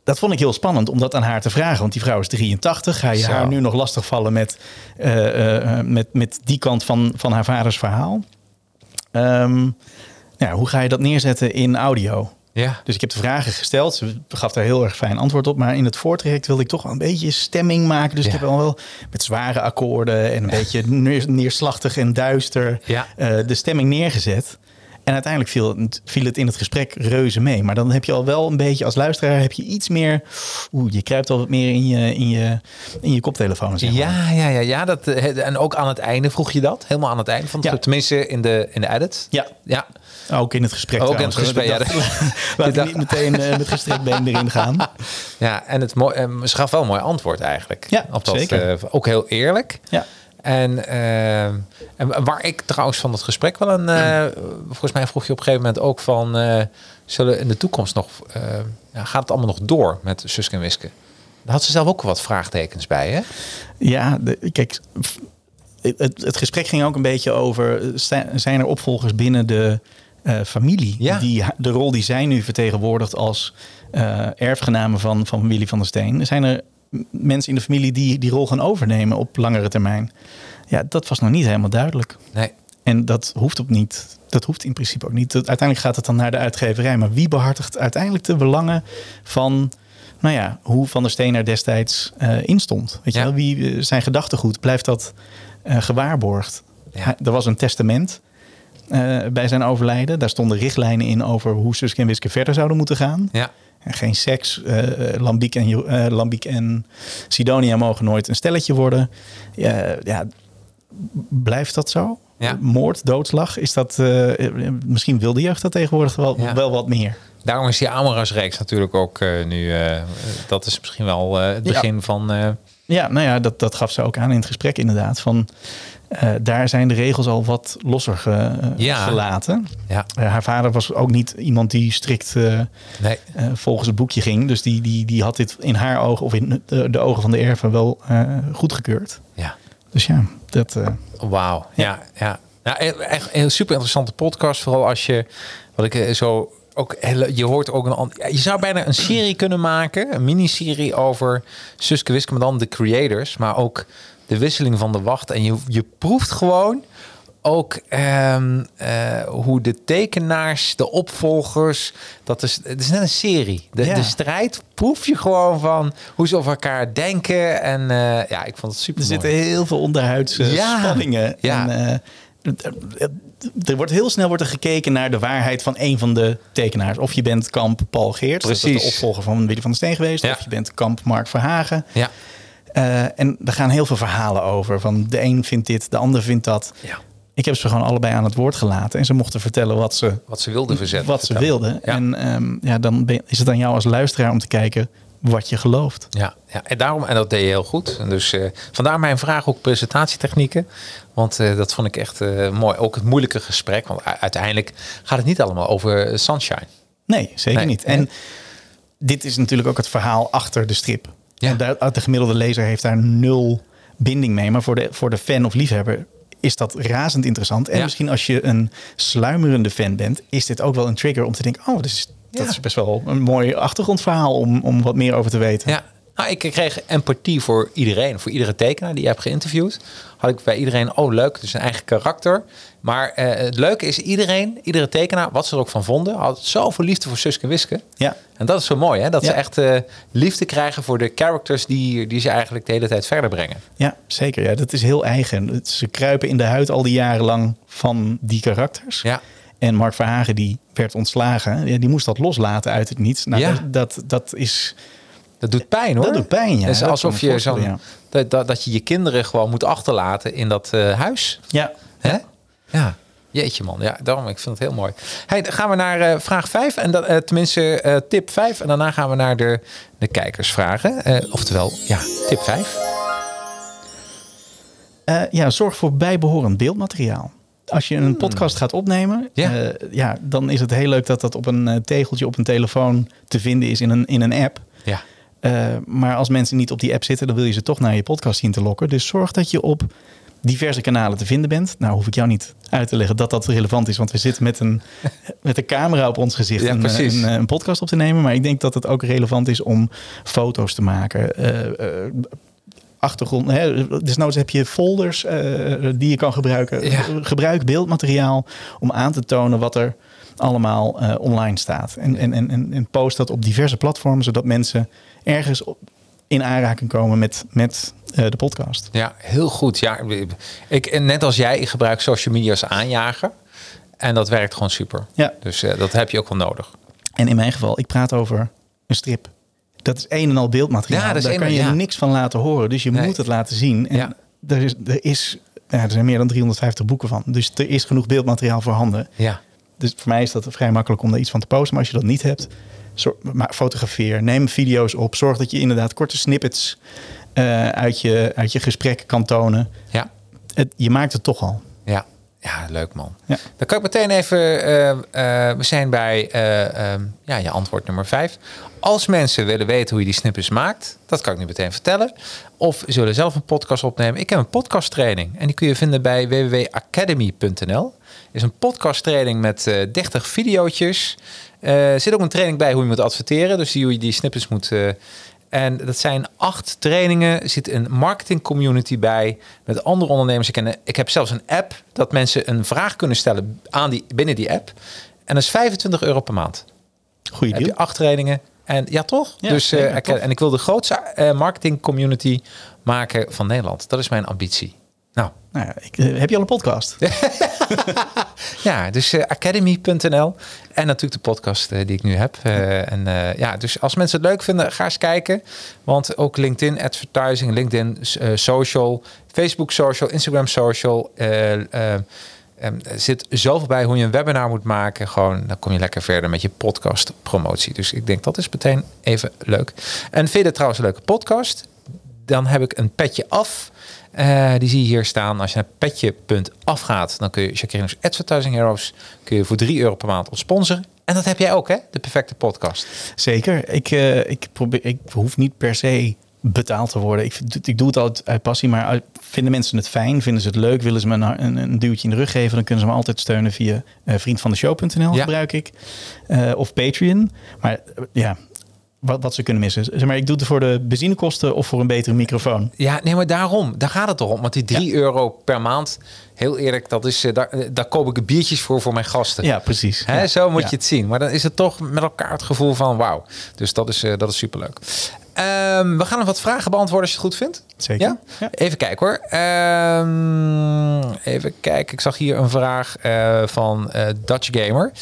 dat vond ik heel spannend om dat aan haar te vragen. Want die vrouw is 83. Ga je Zo. haar nu nog lastigvallen met, eh, eh, met, met die kant van, van haar vaders verhaal? Ja, hoe ga je dat neerzetten in audio? Ja. Dus ik heb de vragen gesteld. Ze gaf daar heel erg fijn antwoord op. Maar in het voortraject wilde ik toch wel een beetje stemming maken. Dus Ja. ik heb al wel met zware akkoorden en een beetje neer- neerslachtig en duister eh, de stemming neergezet. En uiteindelijk viel het, viel het in het gesprek reuze mee. Maar dan heb je al wel een beetje als luisteraar heb je iets meer. Oeh, je kruipt al wat meer in je, in je, in je koptelefoon. Zeg maar. Ja, ja, ja, ja. Dat, eh, en ook aan het einde vroeg je dat. Helemaal aan het einde van Ja. Tenminste in de, in de edit. Ja. Ja. Ook in het gesprek. Ook in het gesprek, ja. Laat niet meteen eh, met gestrekt been erin gaan. Ja, en het mooi, eh, ze gaf wel een mooi antwoord eigenlijk. Ja, op dat, zeker. eh, ook heel eerlijk. Ja. En, eh, en waar ik trouwens van het gesprek wel een... eh, volgens mij vroeg je op een gegeven moment ook van... eh, zullen in de toekomst nog... ja, gaat het allemaal nog door met Suske en Wiske? Daar had ze zelf ook wat vraagtekens bij, hè? Ja, de, kijk, het, het gesprek ging ook een beetje over... zijn er opvolgers binnen de familie. Ja. Die, de rol die zij nu vertegenwoordigt als erfgenamen van, van Willy van der Steen. Zijn er mensen in de familie die die rol gaan overnemen op langere termijn? Ja, dat was nog niet helemaal duidelijk. Nee. En dat hoeft ook niet. Dat hoeft in principe ook niet. Uiteindelijk gaat het dan naar de uitgeverij. Maar wie behartigt uiteindelijk de belangen van, nou ja, hoe Van der Steen er destijds eh in stond? Weet je wel, wie eh, zijn gedachtegoed blijft dat eh, gewaarborgd? Ja. Hij- er was een testament eh, bij zijn overlijden. Daar stonden richtlijnen in over hoe Suske en Wiske verder zouden moeten gaan. Ja. En geen seks. eh, Lambiek, en, eh, Lambiek en Sidonia mogen nooit een stelletje worden. Ja, ja, blijft dat zo? Ja. Moord, doodslag, is dat... misschien wil de jeugd dat tegenwoordig wel, Ja. wel wat meer. Daarom is die Amoras-reeks natuurlijk ook nu... dat is misschien wel het Ja. begin van... Ja, nou ja, dat, dat gaf ze ook aan in het gesprek inderdaad. Van, eh, daar zijn de regels al wat losser ge- eh, Ja. gelaten. ja, Eh, haar vader was ook niet iemand die strikt nee. volgens het boekje ging. Dus die, die, die had dit in haar ogen of in de, de ogen van de erven wel goedgekeurd. Ja. Dus ja, dat... Wauw. Ja, ja. Nou, e- echt een super interessante podcast. Vooral als je, wat ik zo ook, heel- je hoort ook een, ja, je zou bijna een serie kunnen maken, een miniserie over Suske Wiske, maar dan de creators, maar ook de wisseling van de wacht. En je, je proeft gewoon ook ehm, eh, hoe de tekenaars, de opvolgers, dat is, het is net een serie. De, Ja. de strijd proef je gewoon van hoe ze over elkaar denken. En eh, ja, ik vond het super. Er zitten heel veel onderhuidse Ja. spanningen. Ja. En, eh, er wordt heel snel wordt er gekeken naar de waarheid van een van de tekenaars. Of je bent kamp Paul Geerts, dat is Precies. de opvolger van Willy van der Steen geweest. Ja. Of je bent kamp Mark Verhagen. Ja. Eh, en er gaan heel veel verhalen over. Van de een vindt dit, de ander vindt dat. Ja. Ik heb ze gewoon allebei aan het woord gelaten. En ze mochten vertellen wat ze, Wat ze wilden verzetten. wat ze wilden. Ja. En ehm, ja, dan ben- is het aan jou als luisteraar om te kijken wat je gelooft. Ja, ja, en daarom, en dat deed je heel goed. En dus eh, vandaar mijn vraag ook presentatietechnieken. Want eh, dat vond ik echt mooi. Ook het moeilijke gesprek. Want uiteindelijk gaat het niet allemaal over sunshine. Nee, zeker Nee. niet. En dit is natuurlijk ook het verhaal achter de strip. Ja. Daar, de gemiddelde lezer heeft daar nul binding mee. Maar voor de, voor de fan of liefhebber is dat razend interessant. En Ja. misschien als je een sluimerende fan bent, is dit ook wel een trigger om te denken: oh, dat is, dat Ja. is best wel een mooi achtergrondverhaal om, om wat meer over te weten. Ja, nou, ik kreeg empathie voor iedereen. Voor iedere tekenaar die je hebt geïnterviewd. Had ik bij iedereen, oh leuk, dus een eigen karakter. Maar eh, het leuke is, iedereen, iedere tekenaar, wat ze er ook van vonden, had zoveel liefde voor Suske Wiske. Ja. En dat is zo mooi, hè? Dat ze echt eh, liefde krijgen voor de characters die, die ze eigenlijk de hele tijd verder brengen. Ja, zeker. Ja, dat is heel eigen. Ze kruipen in de huid al die jaren lang van die karakters. Ja. En Mark Verhagen, die werd ontslagen. Ja, die moest dat loslaten uit het niets. Nou, Ja. dat, dat is... Dat doet pijn hoor. Dat doet pijn, ja. Het is alsof je zo'n voorstellen, dat, dat, dat je je kinderen gewoon moet achterlaten in dat eh, huis. Ja, Hè? Ja. Jeetje man, ja, daarom, ik vind het heel mooi. Hey, dan gaan we naar eh, vraag 5, en dat, eh, tenminste tip 5. En daarna gaan we naar de, de kijkersvragen. Oftewel, ja, tip 5. Eh, ja, zorg voor bijbehorend beeldmateriaal. Als je een podcast gaat opnemen, Hmm. Ja. ja. ja, dan is het heel leuk dat dat op een tegeltje op een telefoon te vinden is in een, in een app. Ja. Eh, maar als mensen niet op die app zitten, dan wil je ze toch naar je podcast zien te lokken. Dus zorg dat je op diverse kanalen te vinden bent. Nou, hoef ik jou niet uit te leggen dat dat relevant is, want we zitten met een, met een camera op ons gezicht Ja, een, precies. een, een podcast op te nemen. Maar ik denk dat het ook relevant is om foto's te maken. eh, eh, achtergrond. Hè, desnoods heb je folders eh, die je kan gebruiken. Ja. Gebruik beeldmateriaal om aan te tonen wat er allemaal eh, online staat. En, en, en, en- en post dat op diverse platformen, zodat mensen ergens op, in aanraking komen met, met eh, de podcast. ja, heel goed. Ja, ik, net als jij, ik gebruik social media als aanjager. En dat werkt gewoon super. Ja. Dus eh, dat heb je ook wel nodig. En in mijn geval, ik praat over een strip. Dat is een en al beeldmateriaal. Ja, dat is Daar kan je ja. niks van laten horen. Dus je Nee. moet het laten zien. En Ja. er, is, er, is, ja, er zijn meer dan 350 boeken van. Dus er is genoeg beeldmateriaal voorhanden. Ja. Dus voor mij is dat vrij makkelijk om daar iets van te posten. Maar als je dat niet hebt, maar fotografeer, neem video's op. Zorg dat je inderdaad korte snippets eh, uit, je, uit je gesprek kan tonen. Ja. Het, je maakt het toch al. Ja. Ja, leuk man. Ja. Dan kan ik meteen even... eh, eh, we zijn bij eh, ehm, ja, je antwoord nummer vijf. Als mensen willen weten hoe je die snippets maakt... dat kan ik nu meteen vertellen. Of zullen zelf een podcast opnemen. Ik heb een podcasttraining. En die kun je vinden bij www.academy.nl. is een podcasttraining met eh 30 videootjes. Eh, er zit ook een training bij hoe je moet adverteren. Dus die, hoe je die snippets moet... en dat zijn acht trainingen. Er zit een marketing community bij met andere ondernemers. Ik, ken, ik heb zelfs een app dat mensen een vraag kunnen stellen aan die, binnen die app. En dat is 25 euro per maand. Goeie Heb je deal. acht trainingen. En ja, toch? Ja, dus, eh, ik- tof. en ik wil de grootste eh, marketing community maken van Nederland. Dat is mijn ambitie. Nou, ja, ik, eh, heb je al een podcast? ja, dus eh, academy.nl en natuurlijk de podcast eh, die ik nu heb. En ja, dus als mensen het leuk vinden, ga eens kijken. Want ook LinkedIn advertising, LinkedIn social, Facebook social, Instagram social. er zit zoveel bij hoe je een webinar moet maken. Gewoon, dan kom je lekker verder met je podcast promotie. Dus ik denk dat is meteen even leuk. En vind je het trouwens een leuke podcast? Dan heb ik een petje af. Eh, die zie je hier staan. Als je naar petje.af gaat, dan kun je Jacqueline's Advertising Heroes kun je voor 3 euro per maand ons sponsoren. En dat heb jij ook, hè? De perfecte podcast. Zeker. Ik, eh, ik, probeer, ik hoef niet per se betaald te worden. Ik, ik doe het altijd uit passie, maar vinden mensen het fijn? Vinden ze het leuk? Willen ze me een, een, een duwtje in de rug geven? Dan kunnen ze me altijd steunen via eh vriendvandeshow.nl Ja. gebruik ik. Of Patreon. Maar ja, wat, wat ze kunnen missen. Zeg maar, ik doe het voor de benzinekosten of voor een betere microfoon. Ja, nee, maar daarom. Daar gaat het toch om. Want die 3 euro per maand, heel eerlijk, dat is, eh, daar, eh, daar koop ik biertjes voor voor mijn gasten. Ja, precies. Hè, Ja. Zo moet Ja. je het zien. Maar dan is het toch met elkaar het gevoel van wauw. Dus dat is, eh, dat is superleuk. Ehm, we gaan nog wat vragen beantwoorden als je het goed vindt. Zeker. Ja? Ja. Even kijken hoor. Ehm, even kijken. Ik zag hier een vraag van Dutch Gamer.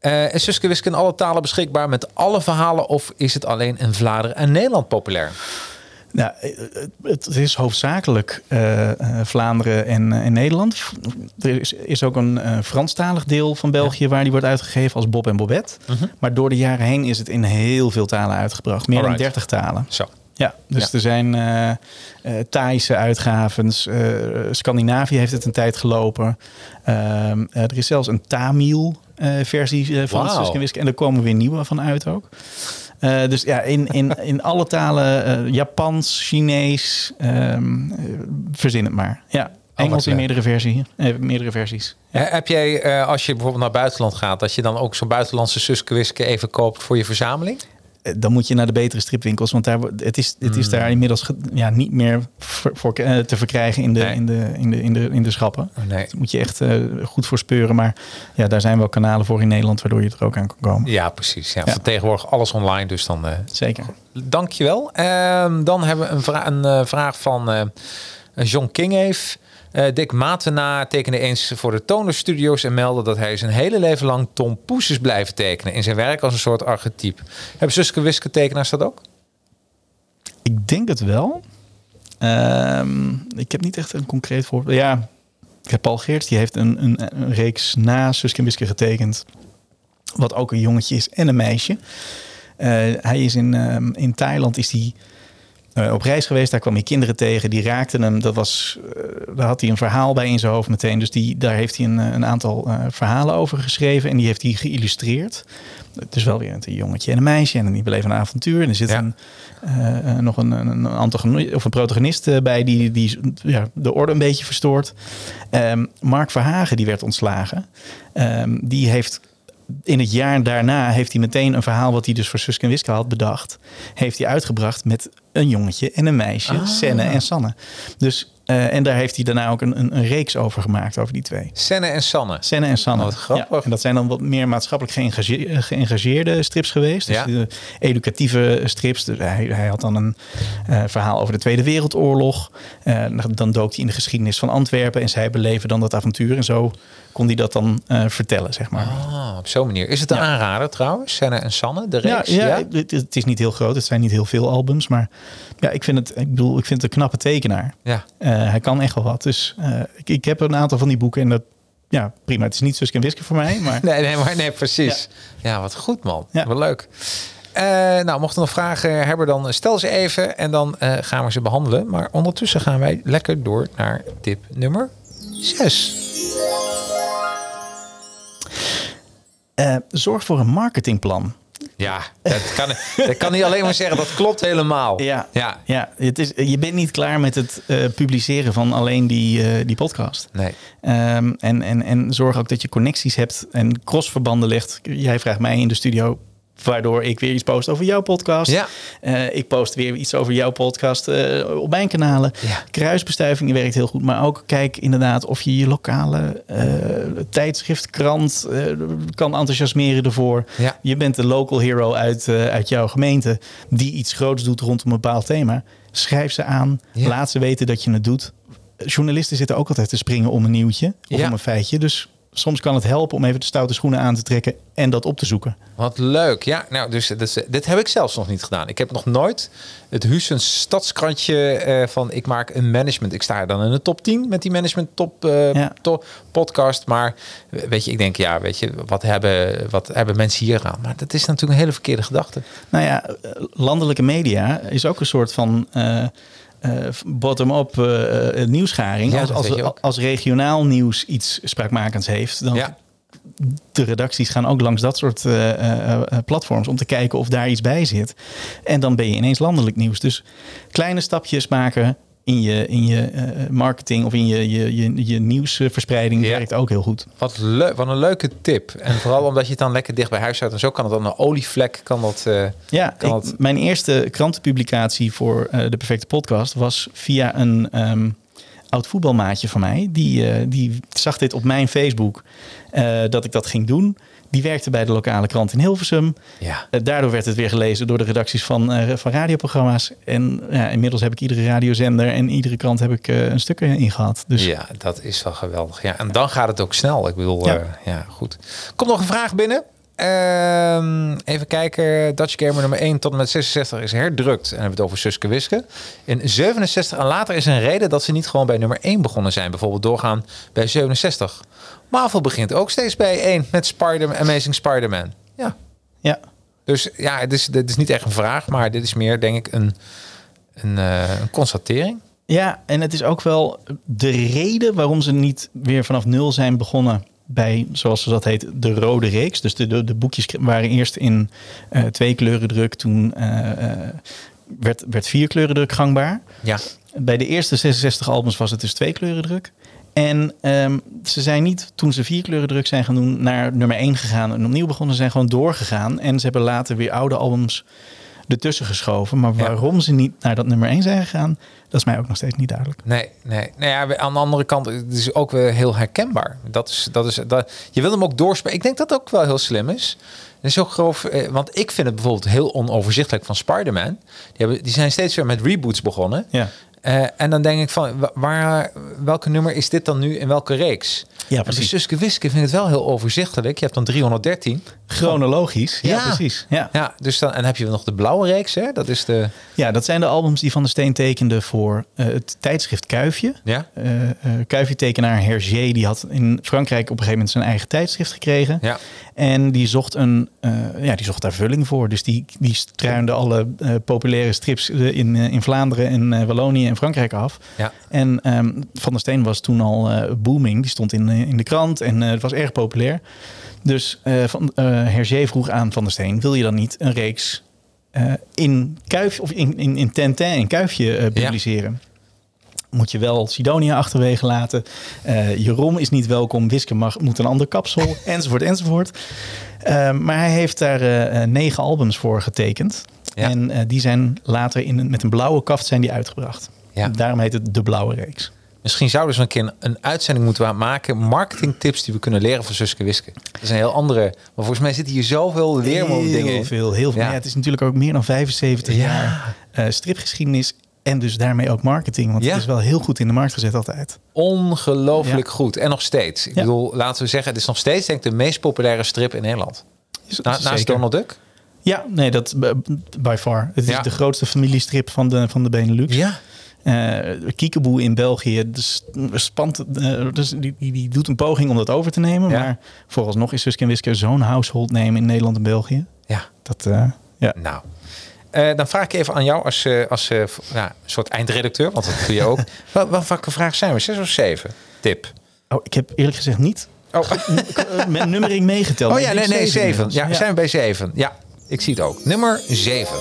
Eh, is Suske in alle talen beschikbaar met alle verhalen... of is het alleen in Vlaanderen en Nederland populair? Nou, eh, het is hoofdzakelijk eh, Vlaanderen en, en Nederland. Er is, is ook een eh, Franstalig deel van België waar die wordt uitgegeven als Bob en Bobette. Mhm. Maar door de jaren heen is het in heel veel talen uitgebracht. Meer Alright. dan 30 talen. Zo. Ja, dus Ja. er zijn eh Thaise uitgaves. Scandinavië heeft het een tijd gelopen. Ehm, eh, er is zelfs een Tamil-versie van Wauw. Suske en Wiske. En er komen weer nieuwe van uit ook. Eh, dus ja, in, in, in alle talen, eh, Japans, Chinees, ehm, eh, verzin het maar. Ja, Engels in meerdere, versie, eh, meerdere versies. Eh, Heb jij, eh, als je bijvoorbeeld naar buitenland gaat... dat je dan ook zo'n buitenlandse Suske Wiske even koopt voor je verzameling? Eh, Dan moet je naar de betere stripwinkels, want daar, het, is, het is daar inmiddels ge- ja, niet meer voor, voor, eh, te verkrijgen in de, Nee. in, de, in, de, in, de, in de schappen. Oh, nee. Daar moet je echt eh, goed voor speuren. Maar ja, daar zijn wel kanalen voor in Nederland waardoor je er ook aan kan komen. Ja, precies. Ja, Ja. Tegenwoordig alles online, dus dan... eh, Zeker. Dankjewel. Ehm dan hebben we een, vra- een vraag van John King heeft. Eh, Dick Matena tekende eens voor de Toner Studios en meldde dat hij zijn hele leven lang Tom Poes is blijven tekenen in zijn werk als een soort archetype. Hebben Suske Wiske tekenaars dat ook? Ik denk het wel. Ehm, ik heb niet echt een concreet voorbeeld. Ja, ik heb Paul Geerts, die heeft een, een, reeks na Suske Wiske getekend. Wat ook een jongetje is en een meisje. Eh, hij is in, ehm, in Thailand is die, eh, op reis geweest. Daar kwam hij kinderen tegen. Die raakten hem. Dat was, eh, daar had hij een verhaal bij in zijn hoofd meteen. Dus die, daar heeft hij een, eh, een aantal verhalen over geschreven. En die heeft hij geïllustreerd. Het is wel weer een jongetje en een meisje. En die beleven een avontuur. En er zit Ja. een, nog een, een, een antagonist of een protagonist bij die, die ja, de orde een beetje verstoort. Ehm, Mark Verhagen, die werd ontslagen. Ehm, die heeft in het jaar daarna heeft hij meteen een verhaal wat hij dus voor Suske en Wiske had bedacht, heeft hij uitgebracht met een jongetje en een meisje, Ah. Senne en Sanne. Dus eh, en daar heeft hij daarna ook een, een, een reeks over gemaakt over die twee. Senne en Sanne. Senne en Sanne. Oh, wat grappig. Ja, en dat zijn dan wat meer maatschappelijk geëngage- eh, geëngageerde strips geweest. Dus Ja. de educatieve strips. Dus hij, hij had dan een eh, verhaal over de Tweede Wereldoorlog. Eh, dan dook hij in de geschiedenis van Antwerpen. En zij beleven dan dat avontuur. En zo kon hij dat dan eh, vertellen, zeg maar. Ah, op zo'n manier. Is het een Ja. aanrader trouwens? Senne en Sanne, de Ja, reeks? ja, Het, het is niet heel groot. Het zijn niet heel veel albums. Maar ja, ik vind het, ik bedoel, ik vind het een knappe tekenaar. Ja. Eh, hij kan echt wel wat. Dus eh, ik, ik heb een aantal van die boeken. En dat, ja, prima. Het is niet Suske en Wiske voor mij. Maar Nee, nee, maar nee, precies. Ja, wat goed man. Ja. Wat leuk. Nou, mochten er nog vragen hebben, dan stel ze even en dan gaan we ze behandelen. Maar ondertussen gaan wij lekker door naar tip nummer 6. Eh, zorg voor een marketingplan. Ja, dat kan, dat kan niet alleen maar zeggen. Dat klopt helemaal. Ja, Ja. ja het is, je bent niet klaar met het eh, publiceren van alleen die, eh, die podcast. Nee. Ehm, en, en, en zorg ook dat je connecties hebt en crossverbanden legt. Jij vraagt mij in de studio, waardoor ik weer iets post over jouw podcast. Ja. Eh, ik post weer iets over jouw podcast eh, op mijn kanalen. Ja. Kruisbestuiving werkt heel goed. Maar ook kijk inderdaad of je je lokale eh, tijdschrift, krant kan enthousiasmeren ervoor. Ja. Je bent de local hero uit, uit jouw gemeente die iets groots doet rondom een bepaald thema. Schrijf ze aan. Laat ze weten dat je het doet. Journalisten zitten ook altijd te springen om een nieuwtje of om een feitje. Dus soms kan het helpen om even de stoute schoenen aan te trekken en dat op te zoeken. Wat leuk. Ja, nou, dus dit, is- dit heb ik zelfs nog niet gedaan. Ik heb nog nooit het Hussens stadskrantje eh, van ik maak een management. Ik sta dan in de top 10 met die management top, eh, Ja. top podcast. Maar weet je, ik denk, ja, weet je, wat hebben, wat hebben mensen hier aan? Maar dat is natuurlijk een hele verkeerde gedachte. Nou ja, eh, landelijke media is ook een soort van eh, bottom-up eh, nieuwsgaring. Ja, als, als, als regionaal nieuws iets spraakmakends heeft, dan Ja. de redacties gaan ook langs dat soort platforms om te kijken of daar iets bij zit. En dan ben je ineens landelijk nieuws. Dus kleine stapjes maken in je, in je eh, marketing of in je, je, je, je nieuwsverspreiding Ja. werkt ook heel goed. Wat, leuk, wat een leuke tip. En vooral omdat je het dan lekker dicht bij huis houdt. En zo kan het dan een olievlek. Kan dat, eh, Ja, Kan ik- mijn eerste krantenpublicatie voor eh, de perfecte podcast was via een ehm, oud voetbalmaatje van mij. Die, die zag dit op mijn Facebook dat ik dat ging doen. Die werkte bij de lokale krant in Hilversum. ja. Eh, daardoor werd het weer gelezen door de redacties van, eh, van radioprogramma's. En ja, inmiddels heb ik iedere radiozender en iedere krant heb ik eh, een stuk in gehad. Dus Ja, dat is wel geweldig. Ja, en dan gaat het ook snel. Ik bedoel, Ja. ja, goed. Komt nog een vraag binnen. Ehm, even kijken. Dutch Gamer nummer 1 tot en met 66 is herdrukt. En dan hebben we het over Suske Wiske. In 67 en later is een reden dat ze niet gewoon bij nummer 1 begonnen zijn. Bijvoorbeeld doorgaan bij 67. Marvel begint ook steeds bij 1 met Spider Amazing Spider-Man. Ja. ja, Dus ja, het is, dit is niet echt een vraag, maar dit is meer denk ik een, een, eh, een constatering. Ja, en het is ook wel de reden waarom ze niet weer vanaf nul zijn begonnen bij, zoals ze dat heet, de rode reeks. Dus de, de, de boekjes waren eerst in eh, twee kleuren druk, toen eh, werd, werd vier kleuren druk gangbaar. Ja. Bij de eerste 66 albums was het dus twee kleuren druk. En ehm, ze zijn niet, toen ze vier kleuren druk zijn gaan doen, naar nummer 1 gegaan en opnieuw begonnen. Ze zijn gewoon doorgegaan. En ze hebben later weer oude albums ertussen geschoven. Maar Ja. waarom ze niet naar dat nummer 1 zijn gegaan, dat is mij ook nog steeds niet duidelijk. Nee, nee. Nou ja, aan de andere kant, het is ook weer heel herkenbaar. Dat is, dat is, dat, je wil hem ook doorspelen. Ik denk dat dat ook wel heel slim is. Het is ook grof, eh, want ik vind het bijvoorbeeld heel onoverzichtelijk van Spider-Man. Die, hebben, die zijn steeds weer met reboots begonnen. Ja. Eh, en dan denk ik van, wa- waar, welke nummer is dit dan nu in welke reeks? Ja, precies. Suske Wiske vind ik het wel heel overzichtelijk. Je hebt dan 313. Chronologisch. Ja, Ja. precies. Ja. Ja, dus dan, en heb je nog de blauwe reeks, hè? Dat is de... ja, dat zijn de albums die Van der Steen tekende voor eh, het tijdschrift Kuifje. Ja? Eh, Kuifje-tekenaar Hergé, die had in Frankrijk op een gegeven moment zijn eigen tijdschrift gekregen. Ja. En die zocht, een, ja, die zocht daar vulling voor. Dus die, die struinde alle populaire strips in, in Vlaanderen en Wallonië en Frankrijk af. Ja. En ehm, Van der Steen was toen al booming. Die stond in, in de krant en eh, het was erg populair. Dus eh van, eh Hergé vroeg aan Van der Steen... wil je dan niet een reeks in Kuif of in, in, in Tintin en Kuifje publiceren? Moet je wel Sidonia achterwege laten. Eh Jeroen is niet welkom. Wiske mag, moet een ander kapsel. enzovoort, enzovoort. Eh, maar hij heeft daar negen albums voor getekend. Ja. En die zijn later in, met een blauwe kaft zijn die uitgebracht. Ja. Daarom heet het De Blauwe Reeks. Misschien zouden we eens een keer een, een uitzending moeten maken. Marketingtips die we kunnen leren van Suske Wiske. Dat is een heel andere. Maar volgens mij zitten hier zoveel leermoment dingen Heel veel, heel veel. Ja. Ja. het is natuurlijk ook meer dan 75 Ja. jaar eh, stripgeschiedenis. En dus daarmee ook marketing. Want Ja. het is wel heel goed in de markt gezet altijd. Ongelooflijk goed. En nog steeds. Ik bedoel, laten we zeggen, het is nog steeds denk ik de meest populaire strip in Nederland. Is- Na, naast zeker. Donald Duck. Ja, nee, dat eh, by far. Het is de grootste familiestrip van de, van de Benelux. Ja. Eh Kiekeboe in België dus, spant, eh, dus die, die, die doet een poging om dat over te nemen. Ja. Maar vooralsnog is Suske en Wiske zo'n household name in Nederland en België. Ja. Dat, eh, ja. Nou. Dan vraag ik even aan jou als, als ja, een soort eindredacteur, want dat doe je ook. Wel, wel, welke vraag zijn we? Zes of zeven? Tip. Oh, ik heb eerlijk gezegd niet Oh, Met nummering meegeteld. oh ja, nee, nee, zeven. inmiddels. Ja, zijn we bij zeven. Ja, ik zie het ook. Nummer zeven.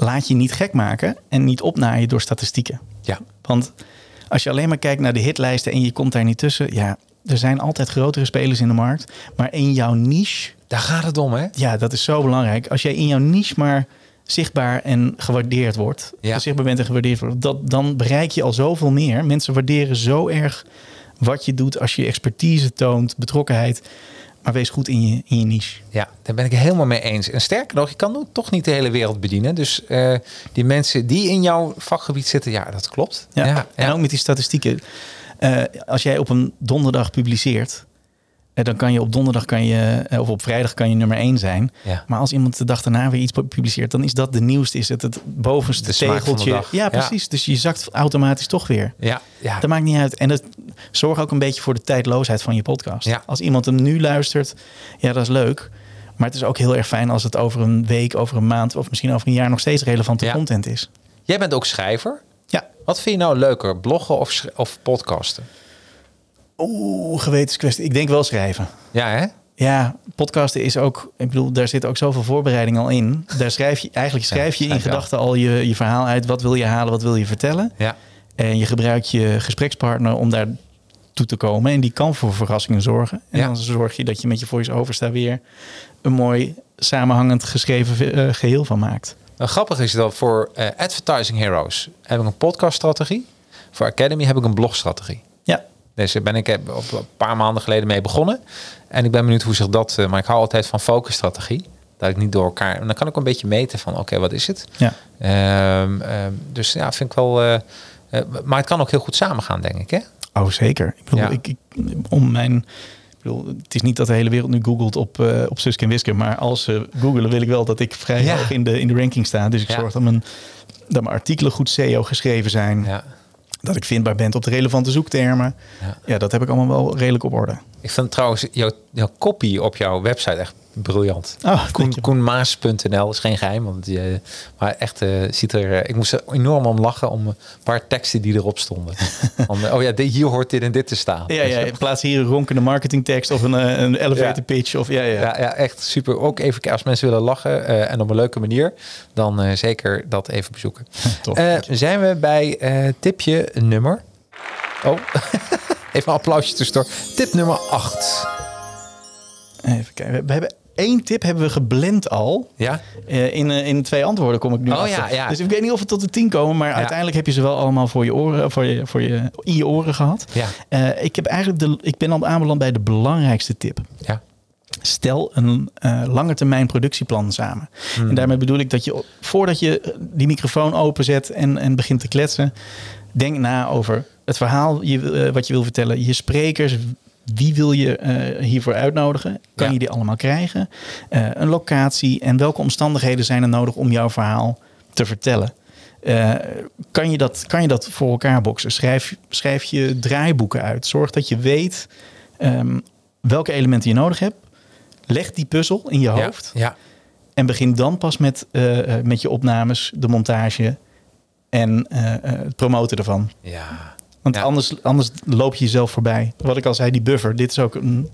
Laat je niet gek maken en niet opnaaien door statistieken. Ja. Want als je alleen maar kijkt naar de hitlijsten en je komt daar niet tussen, ja, er zijn altijd grotere spelers in de markt. Maar in jouw niche, Daar gaat het om, hè? ja, dat is zo belangrijk. Als jij in jouw niche maar zichtbaar en gewaardeerd wordt, Ja. zichtbaar bent en gewaardeerd wordt, dat, dan bereik je al zoveel meer. Mensen waarderen zo erg wat je doet als je expertise toont, betrokkenheid. Maar wees goed in je, in je niche. Ja, daar ben ik het helemaal mee eens. En sterker nog, je kan toch niet de hele wereld bedienen. Dus eh, die mensen die in jouw vakgebied zitten, ja, dat klopt. Ja. ja, En ja. ook met die statistieken. Eh, als jij op een donderdag publiceert, dan kan je op donderdag kan je, eh, of op vrijdag kan je nummer 1 zijn. Ja. Maar als iemand de dag daarna weer iets publiceert, dan is dat de nieuwste, is het het bovenste De smaak van de tegeltje. dag. Ja, Ja. precies. Dus je zakt automatisch toch weer. Ja, ja. Dat maakt niet uit. En dat zorgt ook een beetje voor de tijdloosheid van je podcast. Als iemand hem nu luistert, ja, dat is leuk. Maar het is ook heel erg fijn als het over een week, over een maand of misschien over een jaar nog steeds relevante content is. Jij bent ook schrijver. Ja. Wat vind je nou leuker, bloggen of, of podcasten? Oeh, gewetenskwestie. Ik denk wel schrijven. Ja, hè? Ja, podcasten is ook, ik bedoel, daar zit ook zoveel voorbereiding al in. Daar schrijf je, eigenlijk schrijf je in gedachten al je, je verhaal uit. Wat wil je halen, wat wil je vertellen? Ja. En je gebruikt je gesprekspartner om daar toe te komen. En die kan voor verrassingen zorgen. En Ja. dan zorg je dat je met je voice-over daar weer een mooi samenhangend geschreven eh, geheel van maakt. Nou, grappig is dat voor eh, Advertising Heroes heb ik een podcaststrategie. Voor Academy heb ik een blogstrategie. Dus daar ben ik eh, op een paar maanden geleden mee begonnen. En ik ben benieuwd hoe zich dat... eh, maar ik hou altijd van focusstrategie. Dat ik niet door elkaar... En dan kan ik een beetje meten van... Oké, wat is het? ja. Ehm, ehm, dus ja, vind ik wel... eh, maar het kan ook heel goed samengaan, denk ik, hè? Oh, zeker. Ik bedoel, Ja. ik, ik, om mijn... Ik bedoel, het is niet dat de hele wereld nu googelt op, eh op Suske en Wiske. Maar als ze googelen, wil ik wel dat ik vrij Ja. hoog in de, in de ranking sta. Dus ik Ja. zorg dat mijn, dat mijn artikelen goed SEO geschreven zijn. Ja. Dat ik vindbaar ben op de relevante zoektermen. Ja. Ja. dat heb ik allemaal wel redelijk op orde. Ik vind trouwens jouw, jouw copy op jouw website echt briljant. Oh, Koen. Koenmaas.nl is geen geheim, want je, maar echt eh, ziet er. eh, ik moest er enorm om lachen om een paar teksten die erop stonden. Eh, oh ja, dit- hier hoort dit en dit te staan. Ja, ja, in plaats hier een ronkende marketingtekst of een, eh, een elevator Ja. pitch. Of, ja, ja. Ja, ja, echt super. Ook even als mensen willen lachen eh, en op een leuke manier, dan eh, zeker dat even bezoeken. Tof. Eh, zijn we bij eh, tipje nummer? Oh, even een applausje tussendoor. Tip nummer 8. Even kijken. We hebben één tip hebben we geblend al. Ja? Eh, in, eh, in twee antwoorden kom ik nu Oh, achter. ja, ja. Dus ik weet niet of het tot de tien komen, maar uiteindelijk heb je ze wel allemaal voor je oren, voor je, voor je, in je oren gehad. Ja. Eh, ik, heb eigenlijk de, ik ben al aanbeland bij de belangrijkste tip. Ja. Stel een eh lange termijn productieplan samen. Hmm. En daarmee bedoel ik dat je voordat je die microfoon openzet en, en begint te kletsen, denk na over het verhaal je, wat je wil vertellen, je sprekers. Wie wil je eh, hiervoor uitnodigen? Kan Ja. je die allemaal krijgen? Eh, een locatie en welke omstandigheden zijn er nodig om jouw verhaal te vertellen? Eh, kan, je dat, kan je dat voor elkaar boksen? Schrijf, schrijf je draaiboeken uit. Zorg dat je weet ehm, welke elementen je nodig hebt. Leg die puzzel in je hoofd. Ja. En begin dan pas met, met je opnames, de montage en het promoten ervan. Ja. Want Ja. anders, anders loop je jezelf voorbij. Wat ik al zei, die buffer. Dit is ook een,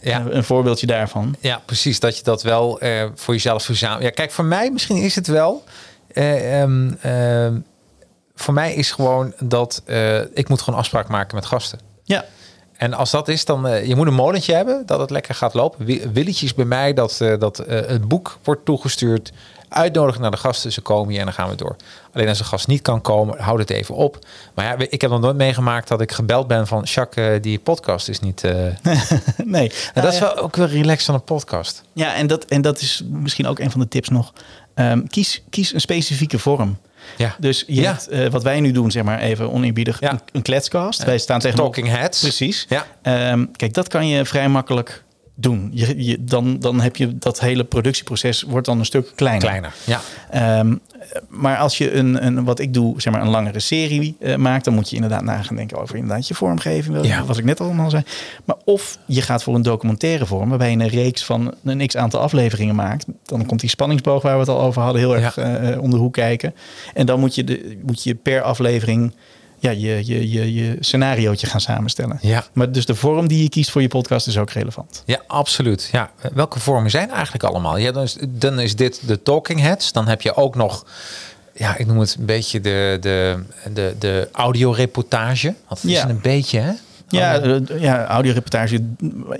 Ja. eh, een voorbeeldje daarvan. Ja, precies. Dat je dat wel eh, voor jezelf verzamelt. Ja, kijk, voor mij misschien is het wel. eh, ehm, ehm, voor mij is gewoon dat ik moet gewoon afspraak maken met gasten. Ja, En als dat is, dan uh, je moet een molentje hebben dat het lekker gaat lopen. Willetje is bij mij dat, uh, dat uh, het boek wordt toegestuurd. Uitnodigen naar de gasten, ze komen hier en dan gaan we door. Alleen als een gast niet kan komen, houd het even op. Maar ja, ik heb nog nooit meegemaakt dat ik gebeld ben van... Jacques, die podcast is niet... nee. Nou, dat is wel ook wel relaxed van een podcast. Ja, en dat, en dat is misschien ook een van de tips nog. Um, kies, kies een specifieke vorm. Ja. Dus je ja. hebt, uh, wat wij nu doen, zeg maar even oneerbiedig, ja. een, een kletscast. Wij staan tegen Talking Heads. Precies. Ja. Um, kijk, dat kan je vrij makkelijk doen. Je, je, dan, dan heb je dat hele productieproces wordt dan een stuk kleiner. Kleiner, ja. Um, maar als je een, een, wat ik doe, zeg maar een langere serie uh, maakt, dan moet je inderdaad na gaan denken over inderdaad je vormgeving, ja. wat ik net allemaal zei. Maar of je gaat voor een documentaire vorm, waarbij je een reeks van een x aantal afleveringen maakt. Dan komt die spanningsboog waar we het al over hadden heel erg ja. uh, om de hoek kijken. En dan moet je, de, moet je per aflevering ja, je, je, je, je scenariootje gaan samenstellen. Ja. Maar dus de vorm die je kiest voor je podcast is ook relevant. Ja, absoluut. Ja. Welke vormen zijn er eigenlijk allemaal? Ja, dan, is, dan is dit de Talking Heads. Dan heb je ook nog, ja, ik noem het een beetje de, de, de, de audioreportage. Want het is Ja. een beetje, hè? Ja, Allemaal- eh, ja audioreportage,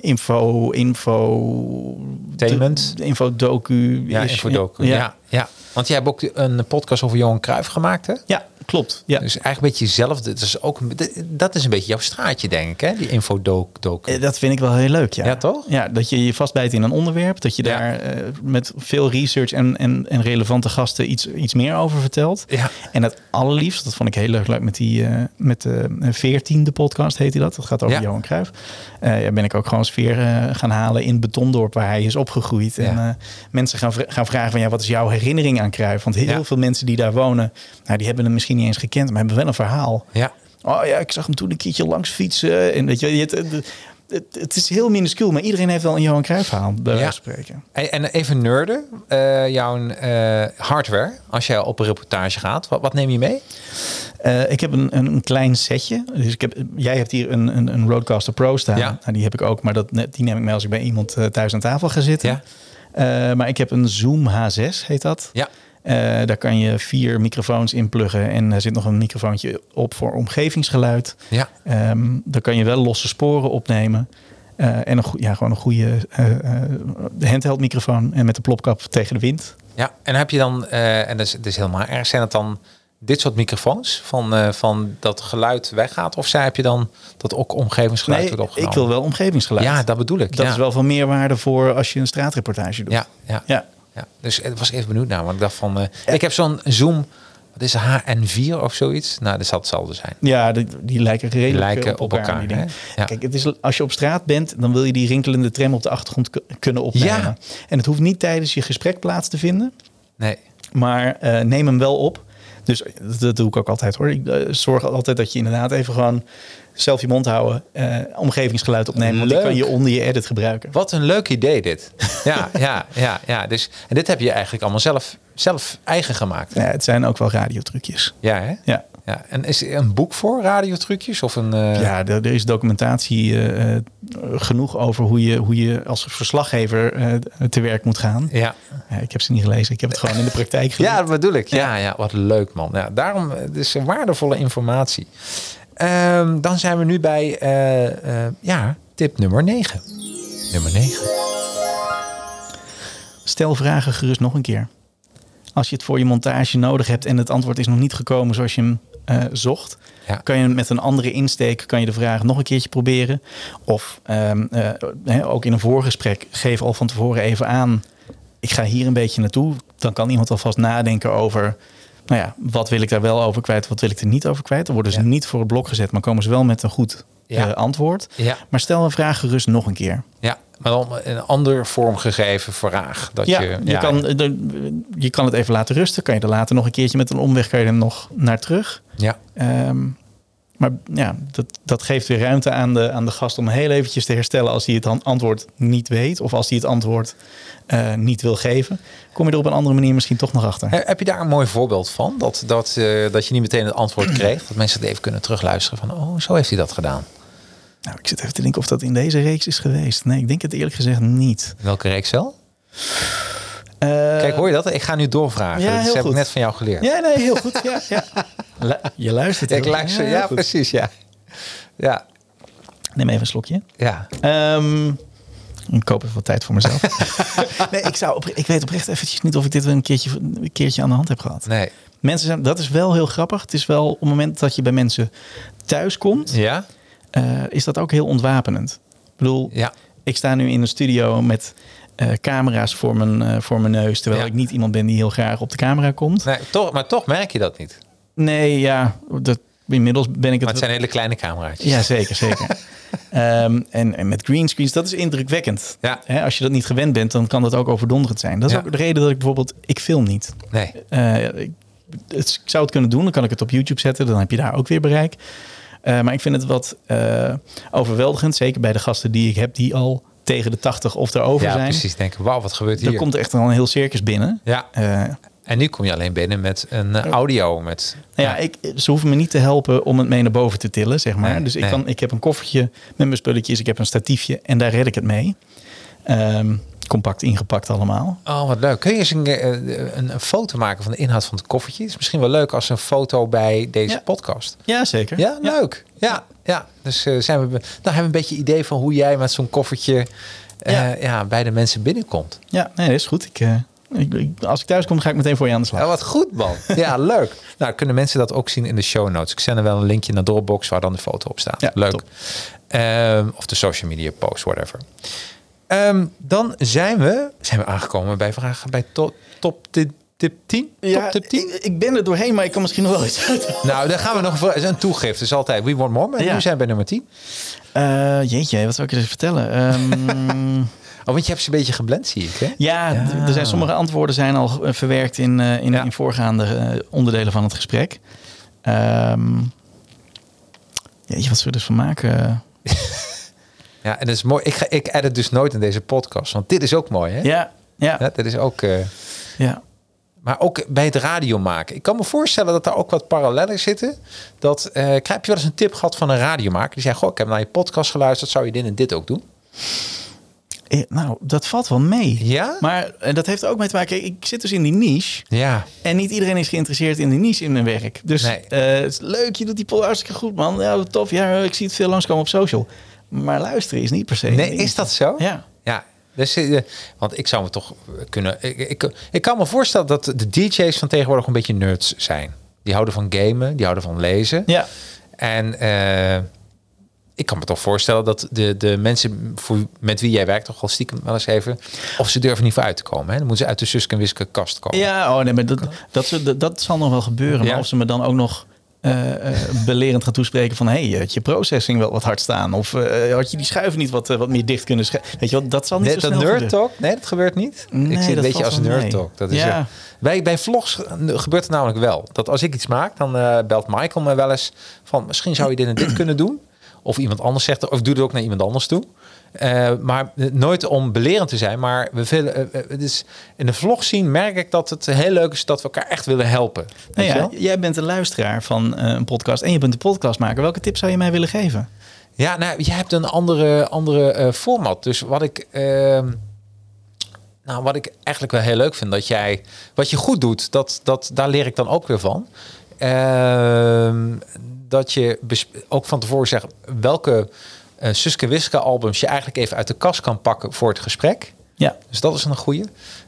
info, info... Entertainment. de- info, docu. ja, is- infodocu. Ja. Ja, ja. Want jij hebt ook een podcast over Johan Cruijff gemaakt, hè? Ja, klopt. Ja. Dus eigenlijk een beetje jezelf. Dat is, ook, een- dat is een beetje jouw straatje, denk ik, hè? Die infodocu. Eh, Dat vind ik wel heel leuk, ja. Ja, toch? Ja, dat je je vastbijt in een onderwerp. Dat je Ja. daar eh, met veel research en, en, en relevante gasten iets, iets meer over vertelt. Ja. En het allerliefst, dat vond ik heel erg leuk met, die, eh, met de veertiende podcast, heet hij dat. Dat gaat over Ja. Johan Cruijff. Eh, ja, ben ik ook gewoon sfeer eh, gaan halen in Betondorp, waar hij is opgegroeid. En Ja. eh, mensen gaan, gaan vragen van, ja, wat is jouw herinnering aan Cruijff? Want heel Ja. veel mensen die daar wonen, nou, die hebben hem misschien niet eens gekend, maar hebben wel een verhaal. Ja. Oh ja, ik zag hem toen een keertje langs fietsen. En weet je, het, het, het, het is heel minuscuul, maar iedereen heeft wel een Johan Cruijff verhaal, bij van spreken. En en even nerden. jouw hardware, als jij op een reportage gaat, wat, wat neem je mee? Eh, ik heb een, een, een klein setje. Dus ik heb, jij hebt hier een, een, een Roadcaster Pro staan. Ja. Nou, die heb ik ook, maar dat, die neem ik mee als ik bij iemand eh, thuis aan tafel ga zitten. Ja. Eh, maar ik heb een Zoom H6, heet dat. Ja. Daar kan je vier microfoons in pluggen. En er zit nog een microfoontje op voor omgevingsgeluid. Ja. Ehm daar kan je wel losse sporen opnemen. En een, ja, gewoon een goede eh, handheld microfoon. En met de plopkap tegen de wind. Ja, en heb je dan, en dat is, dat is helemaal erg, zijn het dan dit soort microfoons van, eh, van dat geluid weggaat? Of zij heb je dan dat ook omgevingsgeluid Nee, wordt ik wil wel omgevingsgeluid. Ja, dat bedoel ik. Dat ja. is wel van meerwaarde voor als je een straatreportage doet. Ja, ja, ja. Ja. Dus ik was even benieuwd naar, want ik dacht van, eh, ik heb zo'n Zoom, wat is het, HN4 of zoiets? Nou, dat zal hetzelfde zijn. Ja, die, die lijken redelijk Die lijken veel op elkaar, hè? Ja. Kijk, het is, als je op straat bent, dan wil je die rinkelende tram op de achtergrond ku- kunnen opnemen. Ja. En het hoeft niet tijdens je gesprek plaats te vinden. Nee. Maar eh, neem hem wel op. Dus dat, doe ik ook altijd hoor. Ik eh, zorg altijd dat je inderdaad even gewoon zelf je mond houden. eh, omgevingsgeluid opnemen. Want die kan je onder je edit gebruiken. Wat een leuk idee dit. Ja, ja, ja, ja. Dus, en dit heb je eigenlijk allemaal zelf, zelf eigen gemaakt. Ja, het zijn ook wel radiotrucjes. Ja, hè? Ja. ja. En is er een boek voor radiotrucjes? Of een... eh, Ja, er, er is documentatie genoeg over hoe je, hoe je als verslaggever te werk moet gaan. Ja. Ja, ik heb ze niet gelezen. Ik heb het gewoon in de praktijk geleerd. Ja, dat bedoel ik. Ja, ja, wat leuk man. Ja, daarom het is waardevolle informatie. Ehm, dan zijn we nu bij eh, eh, ja, tip nummer 9. Nummer 9. Stel vragen gerust nog een keer. Als je het voor je montage nodig hebt en het antwoord is nog niet gekomen zoals je hem eh, zocht, Ja. kan je met een andere insteek kan je de vraag nog een keertje proberen. Of ehm, eh, hè, ook in een voorgesprek geef al van tevoren even aan. Ik ga hier een beetje naartoe. Dan kan iemand alvast nadenken over. Nou ja, wat wil ik daar wel over kwijt? Wat wil ik er niet over kwijt? Dan worden ze Ja. niet voor het blok gezet, maar komen ze wel met een goed Ja. eh, antwoord. Ja. Maar stel een vraag gerust nog een keer. Ja, maar dan een ander vormgegeven vraag. Dat ja, je, kan, eh, de- je kan het even laten rusten. Kan je er later nog een keertje met een omweg kan je er nog naar terug. Ja, Ehm, maar ja, dat, dat geeft weer ruimte aan de, aan de gast om heel eventjes te herstellen als hij het an- antwoord niet weet. Of als hij het antwoord eh, niet wil geven. Kom je er op een andere manier misschien toch nog achter. He- Heb je daar een mooi voorbeeld van? Dat, dat, eh, dat je niet meteen het antwoord kreeg. Dat mensen het even kunnen terugluisteren van, oh, zo heeft hij dat gedaan. Nou, ik zit even te denken of dat in deze reeks is geweest. Nee, ik denk het eerlijk gezegd niet. Welke reeks wel? Eh, Kijk, hoor je dat? Ik ga nu doorvragen. ja, dat heb ik net van jou geleerd. Ja, nee, heel goed. Ja, ja. Je luistert. ik luister. Ja, goed. precies. Ja. Ja. Neem even een slokje. Ja. Ehm, ik koop even wat tijd voor mezelf. nee, ik, zou ik weet oprecht eventjes niet of ik dit wel een keertje, een keertje aan de hand heb gehad. Nee. Mensen zijn, dat is wel heel grappig. Het is wel op het moment dat je bij mensen thuis komt, Ja? eh, is dat ook heel ontwapenend. Ik bedoel, Ja. ik sta nu in een studio met eh, camera's voor mijn, eh, voor mijn neus, terwijl Ja. ik niet iemand ben die heel graag op de camera komt. Nee, toch, maar toch merk je dat niet. Nee, ja, dat, inmiddels ben ik het. Maar het zijn hele kleine cameraatjes. Ja, zeker, zeker. Ehm, en, en met greenscreens, dat is indrukwekkend. Ja. Hè, als je dat niet gewend bent, dan kan dat ook overdonderend zijn. Dat is Ja. ook de reden dat ik bijvoorbeeld, ik film niet. Nee. Eh, ik, het, ik zou het kunnen doen, dan kan ik het op YouTube zetten. Dan heb je daar ook weer bereik. Eh, maar ik vind het wat eh, overweldigend. Zeker bij de gasten die ik heb die al tegen de 80 of erover Ja, zijn. precies. Denken, wauw, wat gebeurt hier? Dan komt er echt al een heel circus binnen. Ja. En nu kom je alleen binnen met een eh, audio. Met, Nou ja, ik, ze hoeven me niet te helpen om het mee naar boven te tillen, zeg maar. Nee, dus ik, nee. kan, ik heb een koffertje met mijn spulletjes, ik heb een statiefje en daar red ik het mee. Ehm, compact ingepakt allemaal. Oh, wat leuk. Kun je eens een, eh, een, een foto maken van de inhoud van het koffertje? Het is misschien wel leuk als een foto bij deze Ja. podcast. Ja, zeker. Ja, leuk. Ja, ja. dus eh, zijn we, dan hebben we een beetje idee van hoe jij met zo'n koffertje Ja. bij de mensen binnenkomt. Ja, nee, dat is goed. Ik- als ik thuis kom, ga ik meteen voor je aan de slag. Ja, wat goed man. Ja, leuk. Nou, kunnen mensen dat ook zien in de show notes. Ik zend er wel een linkje naar Dropbox waar dan de foto op staat. Ja, leuk. Ehm, of de social media post, whatever. Ehm, dan zijn we, zijn we aangekomen bij vragen bij top, top tip, tip 10. top tip 10. Ik, ik ben er doorheen, maar ik kan misschien nog wel iets uit. Nou, dan gaan we nog voor een toegift. Dus altijd we want more. Maar Ja. nu zijn we bij nummer 10. Eh, jeetje, wat zou ik je eens vertellen? Ehm, Oh, want je hebt ze een beetje geblend, zie ik. Hè? ja, Ja. er zijn sommige antwoorden zijn al verwerkt in, eh, in, Ja. in voorgaande eh, onderdelen van het gesprek. Ehm jeetje, wat zullen we dus van maken? Ja, en dat is mooi. Ik, ga, ik edit dus nooit in deze podcast. Want dit is ook mooi, hè? Ja, ja, Ja, dit is ook... eh, ja. Maar ook bij het radio maken. Ik kan me voorstellen dat daar ook wat parallellen zitten. Dat, eh, heb je wel eens een tip gehad van een radiomaker? Die zei, goh, ik heb naar je podcast geluisterd. Zou je dit en dit ook doen? Eh, Nou, dat valt wel mee. Ja? Maar eh, dat heeft ook mee te maken. Ik zit dus in die niche. Ja. En niet iedereen is geïnteresseerd in de niche in mijn werk. Dus Nee. eh, het is leuk, je doet die poll hartstikke goed, man. Ja, tof. Ja, ik zie het veel langskomen op social. Maar luisteren is niet per se. Nee, is dat zo? Ja. Ja. Dus, eh, want ik zou me toch kunnen... Ik, ik, ik kan me voorstellen dat de DJ's van tegenwoordig een beetje nerds zijn. Die houden van gamen, die houden van lezen. Ja. En ik kan me toch voorstellen dat de, de mensen voor, met wie jij werkt toch wel stiekem wel eens even... Of ze durven niet voor uit te komen. Hè? Dan moeten ze uit de Suske en Wiske kast komen. Ja, oh nee, maar dat, dat, dat, dat zal nog wel gebeuren. Ja. Maar of ze me dan ook nog eh, eh, belerend gaan toespreken van... hey, had je processing wel wat hard staan? Of eh, had je die schuiven niet wat, eh, wat meer dicht kunnen schuiven? Weet je wat, dat zal niet Nee, zo dat snel nerd talk, nee, dat gebeurt niet. Nee, ik dat een beetje als nerd talk. Dat is Ja. eh, bij, bij vlogs gebeurt het namelijk wel. Dat als ik iets maak, dan eh, belt Michael me wel eens van... misschien zou je dit en dit kunnen doen. Of iemand anders zegt, of doe het ook naar iemand anders toe. Eh, maar nooit om belerend te zijn, maar we willen, eh, eh, het is, in de vlog zien merk ik dat het heel leuk is dat we elkaar echt willen helpen. Nou ja, jij bent een luisteraar van een podcast en je bent een podcastmaker. Welke tip zou je mij willen geven? Ja, nou, je hebt een andere, andere format. Dus wat ik, ehm, nou, wat ik eigenlijk wel heel leuk vind, dat jij, wat je goed doet, dat, dat, daar leer ik dan ook weer van. Dat je ook van tevoren zegt welke eh Suske Wiske albums je eigenlijk even uit de kast kan pakken voor het gesprek. Ja, Dus dat is een goede.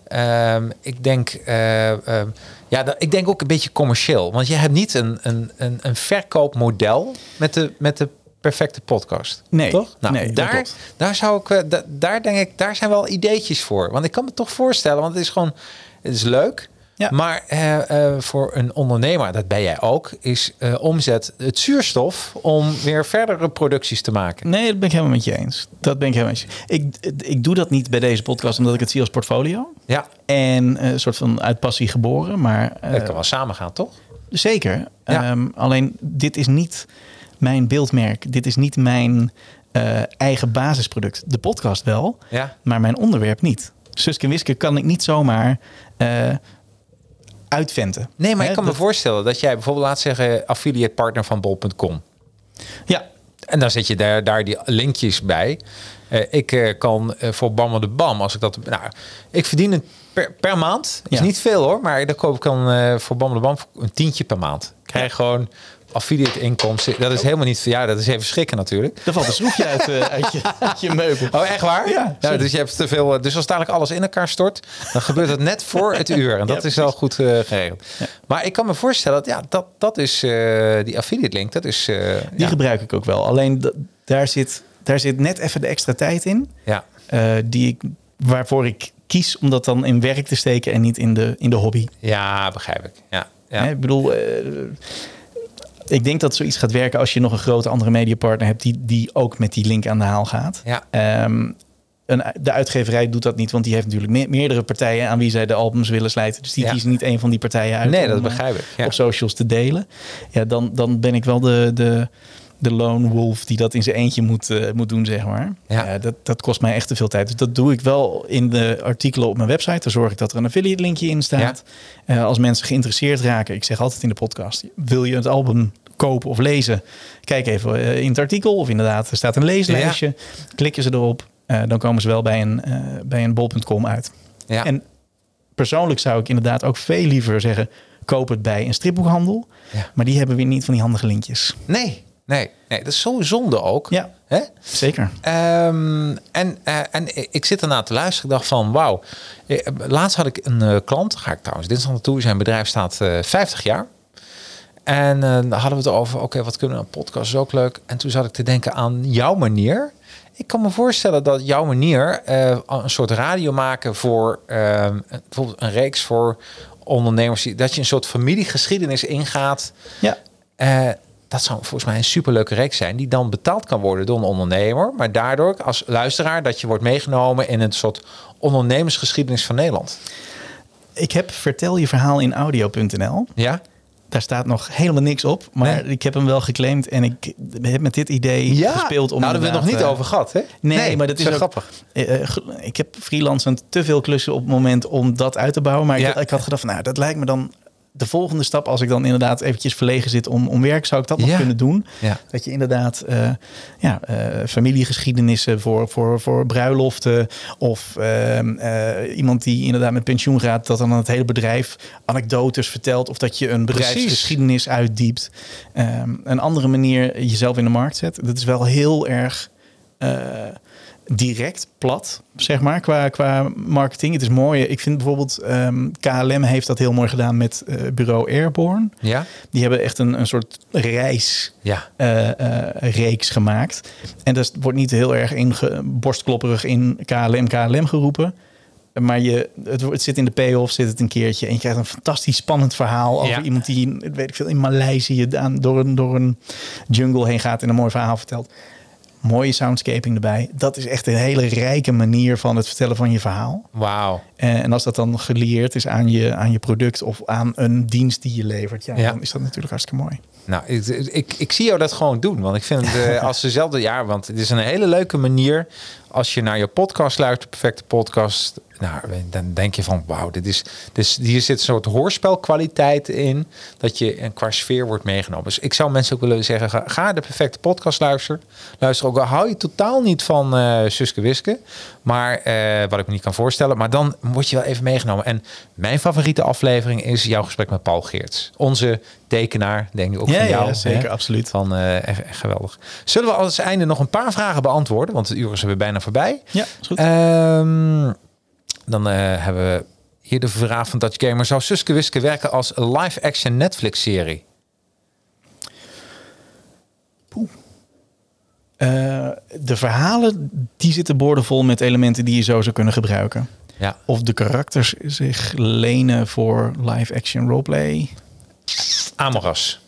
Ehm, ik denk, ehm, ja, dat, ik denk ook een beetje commercieel, want je hebt niet een, een, een, een verkoopmodel met de, met de perfecte podcast. Nee, toch? Nou, nee, daar, daar zou ik, eh, da- daar denk ik, daar zijn wel ideetjes voor, want ik kan me toch voorstellen, want het is gewoon, het is leuk. Ja. Maar eh, eh, voor een ondernemer, dat ben jij ook, is eh, omzet het zuurstof om weer verdere producties te maken. nee, dat ben ik helemaal met je eens. Dat ben ik helemaal met je ik, ik doe dat niet bij deze podcast omdat ik het zie als portfolio. Ja, En een soort van uit passie geboren. Maar dat kan wel samen gaan, toch? zeker. Ja. Ehm, alleen dit is niet mijn beeldmerk. Dit is niet mijn eigen basisproduct. De podcast wel, Ja. maar mijn onderwerp niet. Suske Wiske kan ik niet zomaar uitventen. Nee, maar ik kan me voorstellen dat jij bijvoorbeeld laat zeggen affiliate partner van bol.com. Ja, En dan zet je daar, daar die linkjes bij. Eh, ik eh, kan eh, voor Bam de Bam, als ik dat. Nou, ik verdien het per, per maand. Is Ja. niet veel hoor, maar dan koop ik dan voor Bam de Bam een tientje per maand. Ik krijg gewoon affiliate inkomsten. Dat is helemaal niet. Ja, dat is even schrikken natuurlijk. er valt een schroefje uit, eh, uit, je, uit je meubel. Oh, echt waar? Ja, dus je hebt te veel. Dus als dadelijk alles in elkaar stort, dan gebeurt het net voor het uur. En dat Ja, is wel goed eh, geregeld. Maar ik kan me voorstellen dat ja, dat, dat is eh, die affiliate link. Dat is. eh, Die gebruik ik ook wel. Alleen daar zit, daar zit net even de extra tijd in. ja. eh, die ik, waarvoor ik kies om dat dan in werk te steken en niet in de, in de hobby. ja, begrijp ik. Ja, ja. Hè, ik bedoel, eh, ik denk dat zoiets gaat werken als je nog een grote andere mediapartner hebt die, die ook met die link aan de haal gaat. Ja. Ehm, een, de uitgeverij doet dat niet, want die heeft natuurlijk me- meerdere partijen aan wie zij de albums willen slijten. Dus die Ja. kiezen niet een van die partijen uit. Nee, om, dat eh, begrijp ik. Ja. Op socials te delen. Ja, dan, dan ben ik wel de, de, de lone wolf die dat in zijn eentje moet, eh, moet doen, zeg maar. Ja. Ja. dat, dat kost mij echt te veel tijd. Dus dat doe ik wel in de artikelen op mijn website. Dan zorg ik dat er een affiliate linkje in staat. Eh, als mensen geïnteresseerd raken, ik zeg altijd in de podcast, wil je het album kopen of lezen? Kijk even eh, in het artikel of inderdaad, er staat een leeslijstje. Klikken ze erop, dan komen ze wel bij een, bij een bol.com uit. Ja. En persoonlijk zou ik inderdaad ook veel liever zeggen, koop het bij een stripboekhandel. Ja. Maar die hebben weer niet van die handige linkjes. Nee, nee, nee, dat is zo zonde ook. Ja. Hè? Zeker. Ehm, en, eh, en ik zit ernaar te luisteren. Ik dacht van, wauw. Eh, Laatst had ik een eh, klant. Ga ik trouwens dinsdag naartoe. Zijn bedrijf staat eh 50 jaar. En dan hadden we het over, oké, wat kunnen we? Een podcast is ook leuk. En toen zat ik te denken aan jouw manier. Ik kan me voorstellen dat jouw manier een soort radio maken voor ehm, bijvoorbeeld een reeks voor ondernemers. Dat je een soort familiegeschiedenis ingaat. Ja. Dat zou volgens mij een superleuke reeks zijn, die dan betaald kan worden door een ondernemer. Maar daardoor als luisteraar dat je wordt meegenomen in een soort ondernemersgeschiedenis van Nederland. Ik heb Vertel je verhaal in audio.nl. Ja? Daar staat nog helemaal niks op. Maar Nee. ik heb hem wel geclaimd. En ik heb met dit idee gespeeld. Om nou, daar hebben we het nog niet inderdaad, over gehad, hè? eh, Nee, maar dat is ook- grappig. eh, eh, ik heb freelancend te veel klussen op het moment om dat uit te bouwen. Maar Ja. ik, ik had gedacht, van, nou, dat lijkt me dan de volgende stap. Als ik dan inderdaad eventjes verlegen zit om, om werk, zou ik dat nog Ja. kunnen doen. Ja. Dat je inderdaad eh, ja, eh, familiegeschiedenissen voor, voor, voor bruiloften. Of ehm, eh, iemand die inderdaad met pensioen gaat, dat dan het hele bedrijf anekdotes vertelt. Of dat je een bedrijfsgeschiedenis uitdiept. Ehm, een andere manier jezelf in de markt zet. Dat is wel heel erg direct, plat, zeg maar, qua, qua marketing. Het is mooi. Ik vind bijvoorbeeld ehm, KLM heeft dat heel mooi gedaan met eh, bureau Airborne. Ja? Die hebben echt een, een soort reis Ja. reeks gemaakt. En dat wordt niet heel erg in borstklopperig in KLM, KLM geroepen. Maar je, het, zit in de payoff, zit het een keertje. En je krijgt een fantastisch spannend verhaal over Ja. iemand die, weet ik veel, in Maleisië aan, door, een, door een jungle heen gaat en een mooi verhaal vertelt. Mooie soundscaping erbij. Dat is echt een hele rijke manier van het vertellen van je verhaal. Wauw. Eh, En als dat dan gelieerd is aan je, aan je product of aan een dienst die je levert, ja, Ja. dan is dat natuurlijk hartstikke mooi. Nou, ik, ik, ik zie jou dat gewoon doen. Want ik vind het eh, als dezelfde jaar, want het is een hele leuke manier. Als je naar je podcast luistert, perfecte podcast. Nou, dan denk je van wauw, dit is. Dus hier zit een soort hoorspelkwaliteit in. Dat je en qua sfeer wordt meegenomen. Dus ik zou mensen ook willen zeggen: ga, ga de perfecte podcast luisteren. Luister ook al hou je totaal niet van eh Suske Wiske. Maar eh, wat ik me niet kan voorstellen. Maar dan word je wel even meegenomen. En mijn favoriete aflevering is jouw gesprek met Paul Geerts. Onze tekenaar, denk ik ook Ja, van ja, jou. zeker, hè? absoluut. Van eh, echt, echt geweldig. Zullen we als einde nog een paar vragen beantwoorden? Want de uren zijn weer bijna voorbij. Ja, is goed. Ehm, dan eh, hebben we hier de vraag van Dutch Gamer. Zou Suske Wiske werken als live-action Netflix-serie? Eh, de verhalen, die zitten boordevol met elementen die je zo zou kunnen gebruiken. Ja. Of de karakters zich lenen voor live-action roleplay. Amoras.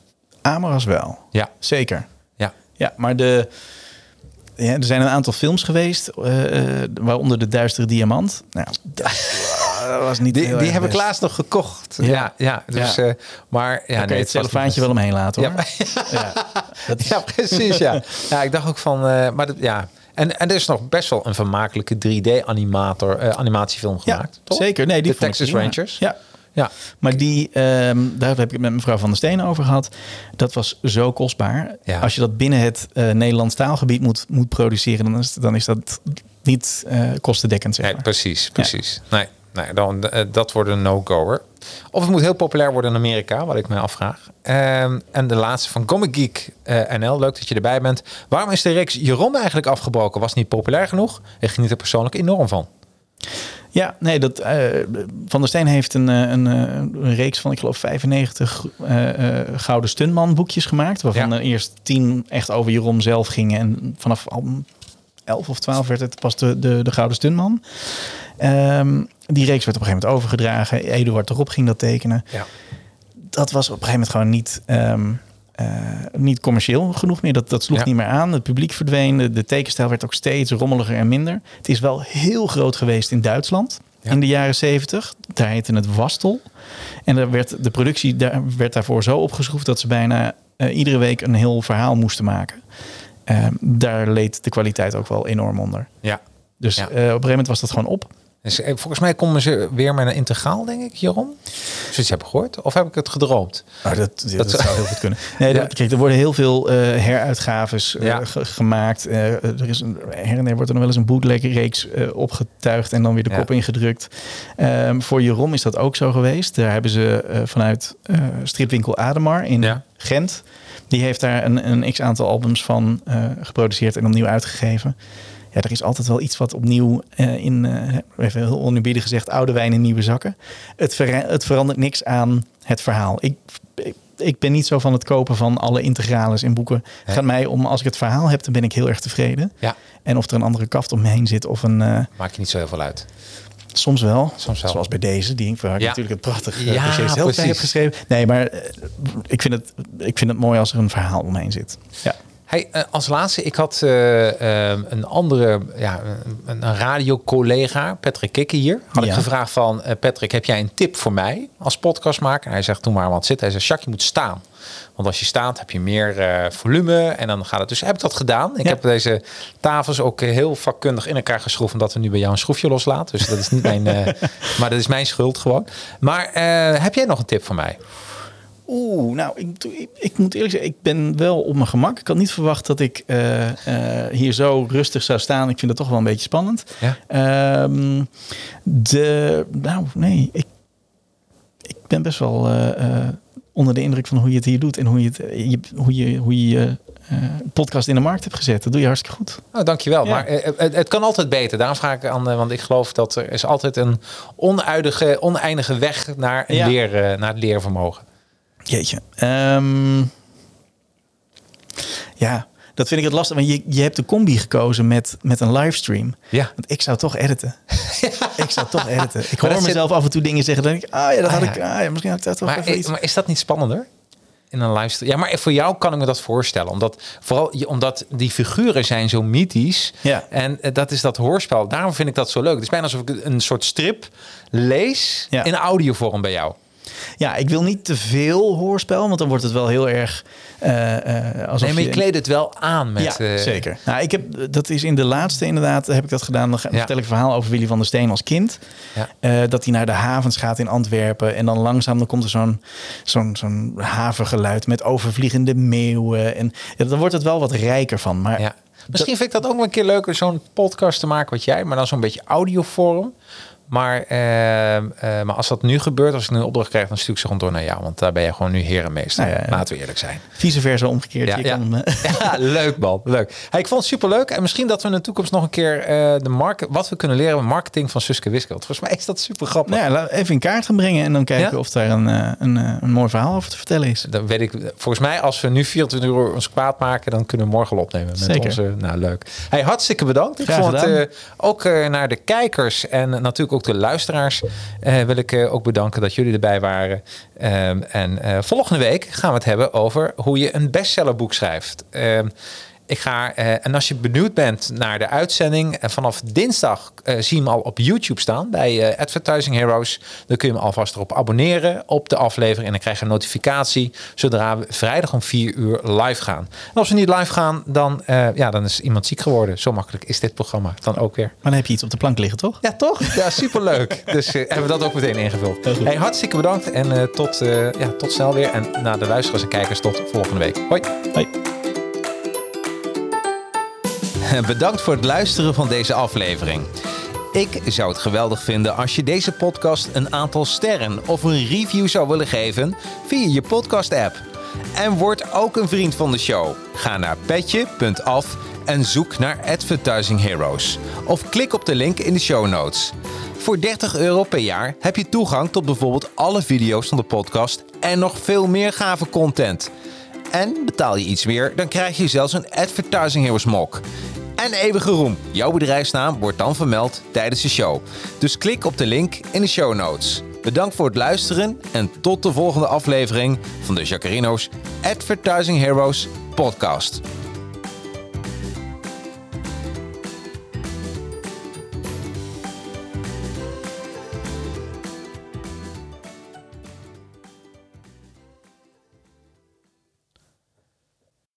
Amoras wel, Ja. zeker. Ja. Ja, maar de, ja, er zijn een aantal films geweest, eh, eh, waaronder De Duistere Diamant. Nou, dat, was niet Die, die erg heb ik best. laatst nog gekocht. Ja, Ja. dus, Ja. eh, maar ja, nee, het cellofaantje wel omheen laten hoor. Ja. Ja. Dat is- Ja, precies. Ja, ja ik dacht ook van, maar dat, ja. En, en er is nog best wel een vermakelijke 3D-animator, eh, animatiefilm gemaakt. toch? zeker. Nee, die de Texas. Rangers. Ja, ja. Maar die, ehm, daar heb ik het met mevrouw Van der Steen over gehad. Dat was zo kostbaar. Ja. Als je dat binnen het eh Nederlands taalgebied moet, moet produceren, dan is, dan is dat niet eh kostendekkend. Zeg Nee, maar. precies, precies. Nee, nee dan, eh, dat wordt een no-goer. Of het moet heel populair worden in Amerika, wat ik me afvraag. Ehm, en de laatste van Comic Geek NL, leuk dat je erbij bent. Waarom is de reeks Jeroen eigenlijk afgebroken? Was niet populair genoeg? Ik geniet er persoonlijk enorm van. Ja, nee, dat, eh, Van der Steen heeft een, eh, een, eh, een reeks van, ik geloof, 95 eh, eh, Gouden Stuntman boekjes gemaakt. Waarvan Ja. er eerst 10 echt over Jeroen zelf gingen. En vanaf al 11 of 12 werd het pas de, de, de Gouden Stuntman. Ehm, die reeks werd op een gegeven moment overgedragen. Eduard erop ging dat tekenen. Ja. Dat was op een gegeven moment gewoon niet, ehm, eh, niet commercieel genoeg meer. Dat, dat sloeg Ja. niet meer aan. Het publiek verdween. De, de tekenstijl werd ook steeds rommeliger en minder. Het is wel heel groot geweest in Duitsland Ja. in de jaren 70. Daar heette het Wastel. En daar werd, de productie daar, werd daarvoor zo opgeschroefd dat ze bijna eh, iedere week een heel verhaal moesten maken. Ehm, daar leed de kwaliteit ook wel enorm onder. Ja. Dus Ja. eh, op een gegeven moment was dat gewoon op. Dus, eh, volgens mij komen ze weer met een integraal, denk ik, Jeroen. Zoiets heb ik gehoord. Of heb ik het gedroomd? Nou, dat, dat, Dat- zou heel goed kunnen. Nee, Ja. dat, kijk, er worden heel veel eh, heruitgaves eh, Ja. gemaakt. Eh, er is een, her en der wordt er nog wel eens een bootleg-reeks opgetuigd en dan weer de kop ingedrukt. Ehm, voor Jeroen is dat ook zo geweest. Daar hebben ze vanuit stripwinkel Ademar in. Gent. Die heeft daar een, een x-aantal albums van geproduceerd en opnieuw uitgegeven. Ja, er is altijd wel iets wat opnieuw eh, in, eh, even heel oneerbiedig gezegd, oude wijn in nieuwe zakken. Het, het verandert niks aan het verhaal. Ik, ik, ik ben niet zo van het kopen van alle integrales in boeken. Het gaat mij om, als ik het verhaal heb, dan ben ik heel erg tevreden. Ja. En of er een andere kaft om me heen zit of een... eh, Maakt je niet zo heel veel uit. soms wel. Soms wel. Zoals bij deze, die ik Ja. natuurlijk het prachtige Ja, ja, zelf heb geschreven. Nee, maar ik, vind het, ik vind het mooi als er een verhaal omheen zit. Ja. Hey, eh, als laatste, ik had eh, eh, een andere, ja, een, een radiocollega, Patrick Kikke hier. Had ik gevraagd van, eh, Patrick, heb jij een tip voor mij als podcastmaker? Hij zegt, doe maar wat zit. Hij zegt, Jacques, je moet staan. Want als je staat, heb je meer volume en dan gaat het. Dus heb ik dat gedaan. Ik Ja. heb deze tafels ook heel vakkundig in elkaar geschroefd, omdat we nu bij jou een schroefje loslaten. Dus dat is niet mijn, maar dat is mijn schuld gewoon. Maar heb jij nog een tip voor mij? Oeh, nou, ik, ik, ik moet eerlijk zeggen, ik ben wel op mijn gemak. Ik had niet verwacht dat ik eh, eh, hier zo rustig zou staan. Ik vind het toch wel een beetje spannend. Ja. Ehm, de, nou, nee, ik, ik ben best wel eh, onder de indruk van hoe je het hier doet en hoe je het, je, hoe je, hoe je podcast in de markt hebt gezet. Dat doe je hartstikke goed. Oh, dankjewel. Ja. Maar het, het kan altijd beter. Daarom vraag ik aan, want ik geloof dat er is altijd een oneindige, oneindige weg naar, een Ja. leer, naar het leervermogen. Jeetje. Ehm, ja, dat vind ik het lastig. Want je, je hebt de combi gekozen met, met een livestream. Ja. Want ik zou toch editen. Ik zou toch editen. Ik hoor dat zit- mezelf af en toe dingen zeggen. Dan denk ik, ah ja, dat Ah, had ja. ik. Ah, ja, misschien had ik daar toch Maar, even eh, iets. maar is dat niet spannender? In een livestream? Ja, maar voor jou kan ik me dat voorstellen. Omdat, vooral omdat die figuren zijn zo mythisch. Ja. En eh, dat is dat hoorspel. Daarom vind ik dat zo leuk. Het is bijna alsof ik een soort strip lees Ja. in audiovorm bij jou. Ja, ik wil niet te veel hoorspel, want dan wordt het wel heel erg. eh, eh, alsof Nee, maar je je- kleedt het wel aan met... ja, eh, zeker. Nou, ik heb, dat is in de laatste inderdaad, heb ik dat gedaan. Dan Ja. vertel ik een verhaal over Willy van der Steen als kind. Ja. Dat hij naar de havens gaat in Antwerpen. En dan langzaam dan komt er zo'n zo'n zo'n havengeluid met overvliegende meeuwen. En ja, dan wordt het wel wat rijker van. Maar Ja. Misschien vind ik dat ook wel een keer leuker, zo'n podcast te maken wat jij, maar dan zo'n beetje audiovorm. Maar, ehm, eh, maar als dat nu gebeurt, als ik nu een opdracht krijg, dan stuur ik ze gewoon door naar jou. Want daar ben je gewoon nu heer en meester. Nou ja, ja. Laten we eerlijk zijn. vice versa omgekeerd. Ja, je ja. kan, eh, Ja, leuk man. Leuk. Hey, ik vond het superleuk. En misschien dat we in de toekomst nog een keer eh, de market, wat we kunnen leren marketing van Suske Wiske. Want volgens mij is dat super grappig. nou ja, even in kaart gaan brengen en dan kijken of daar een, eh, een, eh, een mooi verhaal over te vertellen is. Dan weet ik, volgens mij, als we nu 24 uur ons kwaad maken, dan kunnen we morgen al opnemen. Met Zeker. Onze, nou, leuk. Hey, hartstikke bedankt. Ik Graag vond het eh, ook eh, naar de kijkers en natuurlijk ook de luisteraars eh, wil ik eh, ook bedanken dat jullie erbij waren. Ehm, en eh, volgende week gaan we het hebben over hoe je een bestsellerboek schrijft. Ik ga, eh, en als je benieuwd bent naar de uitzending, eh, vanaf dinsdag eh, zie je hem al op YouTube staan bij Advertising Heroes. Dan kun je hem alvast erop abonneren op de aflevering en dan krijg je een notificatie zodra we vrijdag om 4 uur live gaan. En als we niet live gaan, dan, ja, dan is iemand ziek geworden. Zo makkelijk is dit programma dan ook weer. Maar dan heb je iets op de plank liggen, toch? Ja, toch? Ja, superleuk. dus hebben we dat ook meteen ingevuld. Hey, hartstikke bedankt en tot, ja, tot snel weer. En naar de luisteraars en kijkers tot volgende week. Hoi. Hoi. Bedankt voor het luisteren van deze aflevering. Ik zou het geweldig vinden als je deze podcast een aantal sterren of een review zou willen geven via je podcast-app. En word ook een vriend van de show. Ga naar petje.af en zoek naar Advertising Heroes. Of klik op de link in de show notes. Voor 30 euro per jaar heb je toegang tot bijvoorbeeld alle video's van de podcast en nog veel meer gave content. En betaal je iets meer, dan krijg je zelfs een Advertising Heroes mok. En eeuwige roem. Jouw bedrijfsnaam wordt dan vermeld tijdens de show. Dus klik op de link in de show notes. Bedankt voor het luisteren en tot de volgende aflevering van de Jacarino's Advertising Heroes podcast.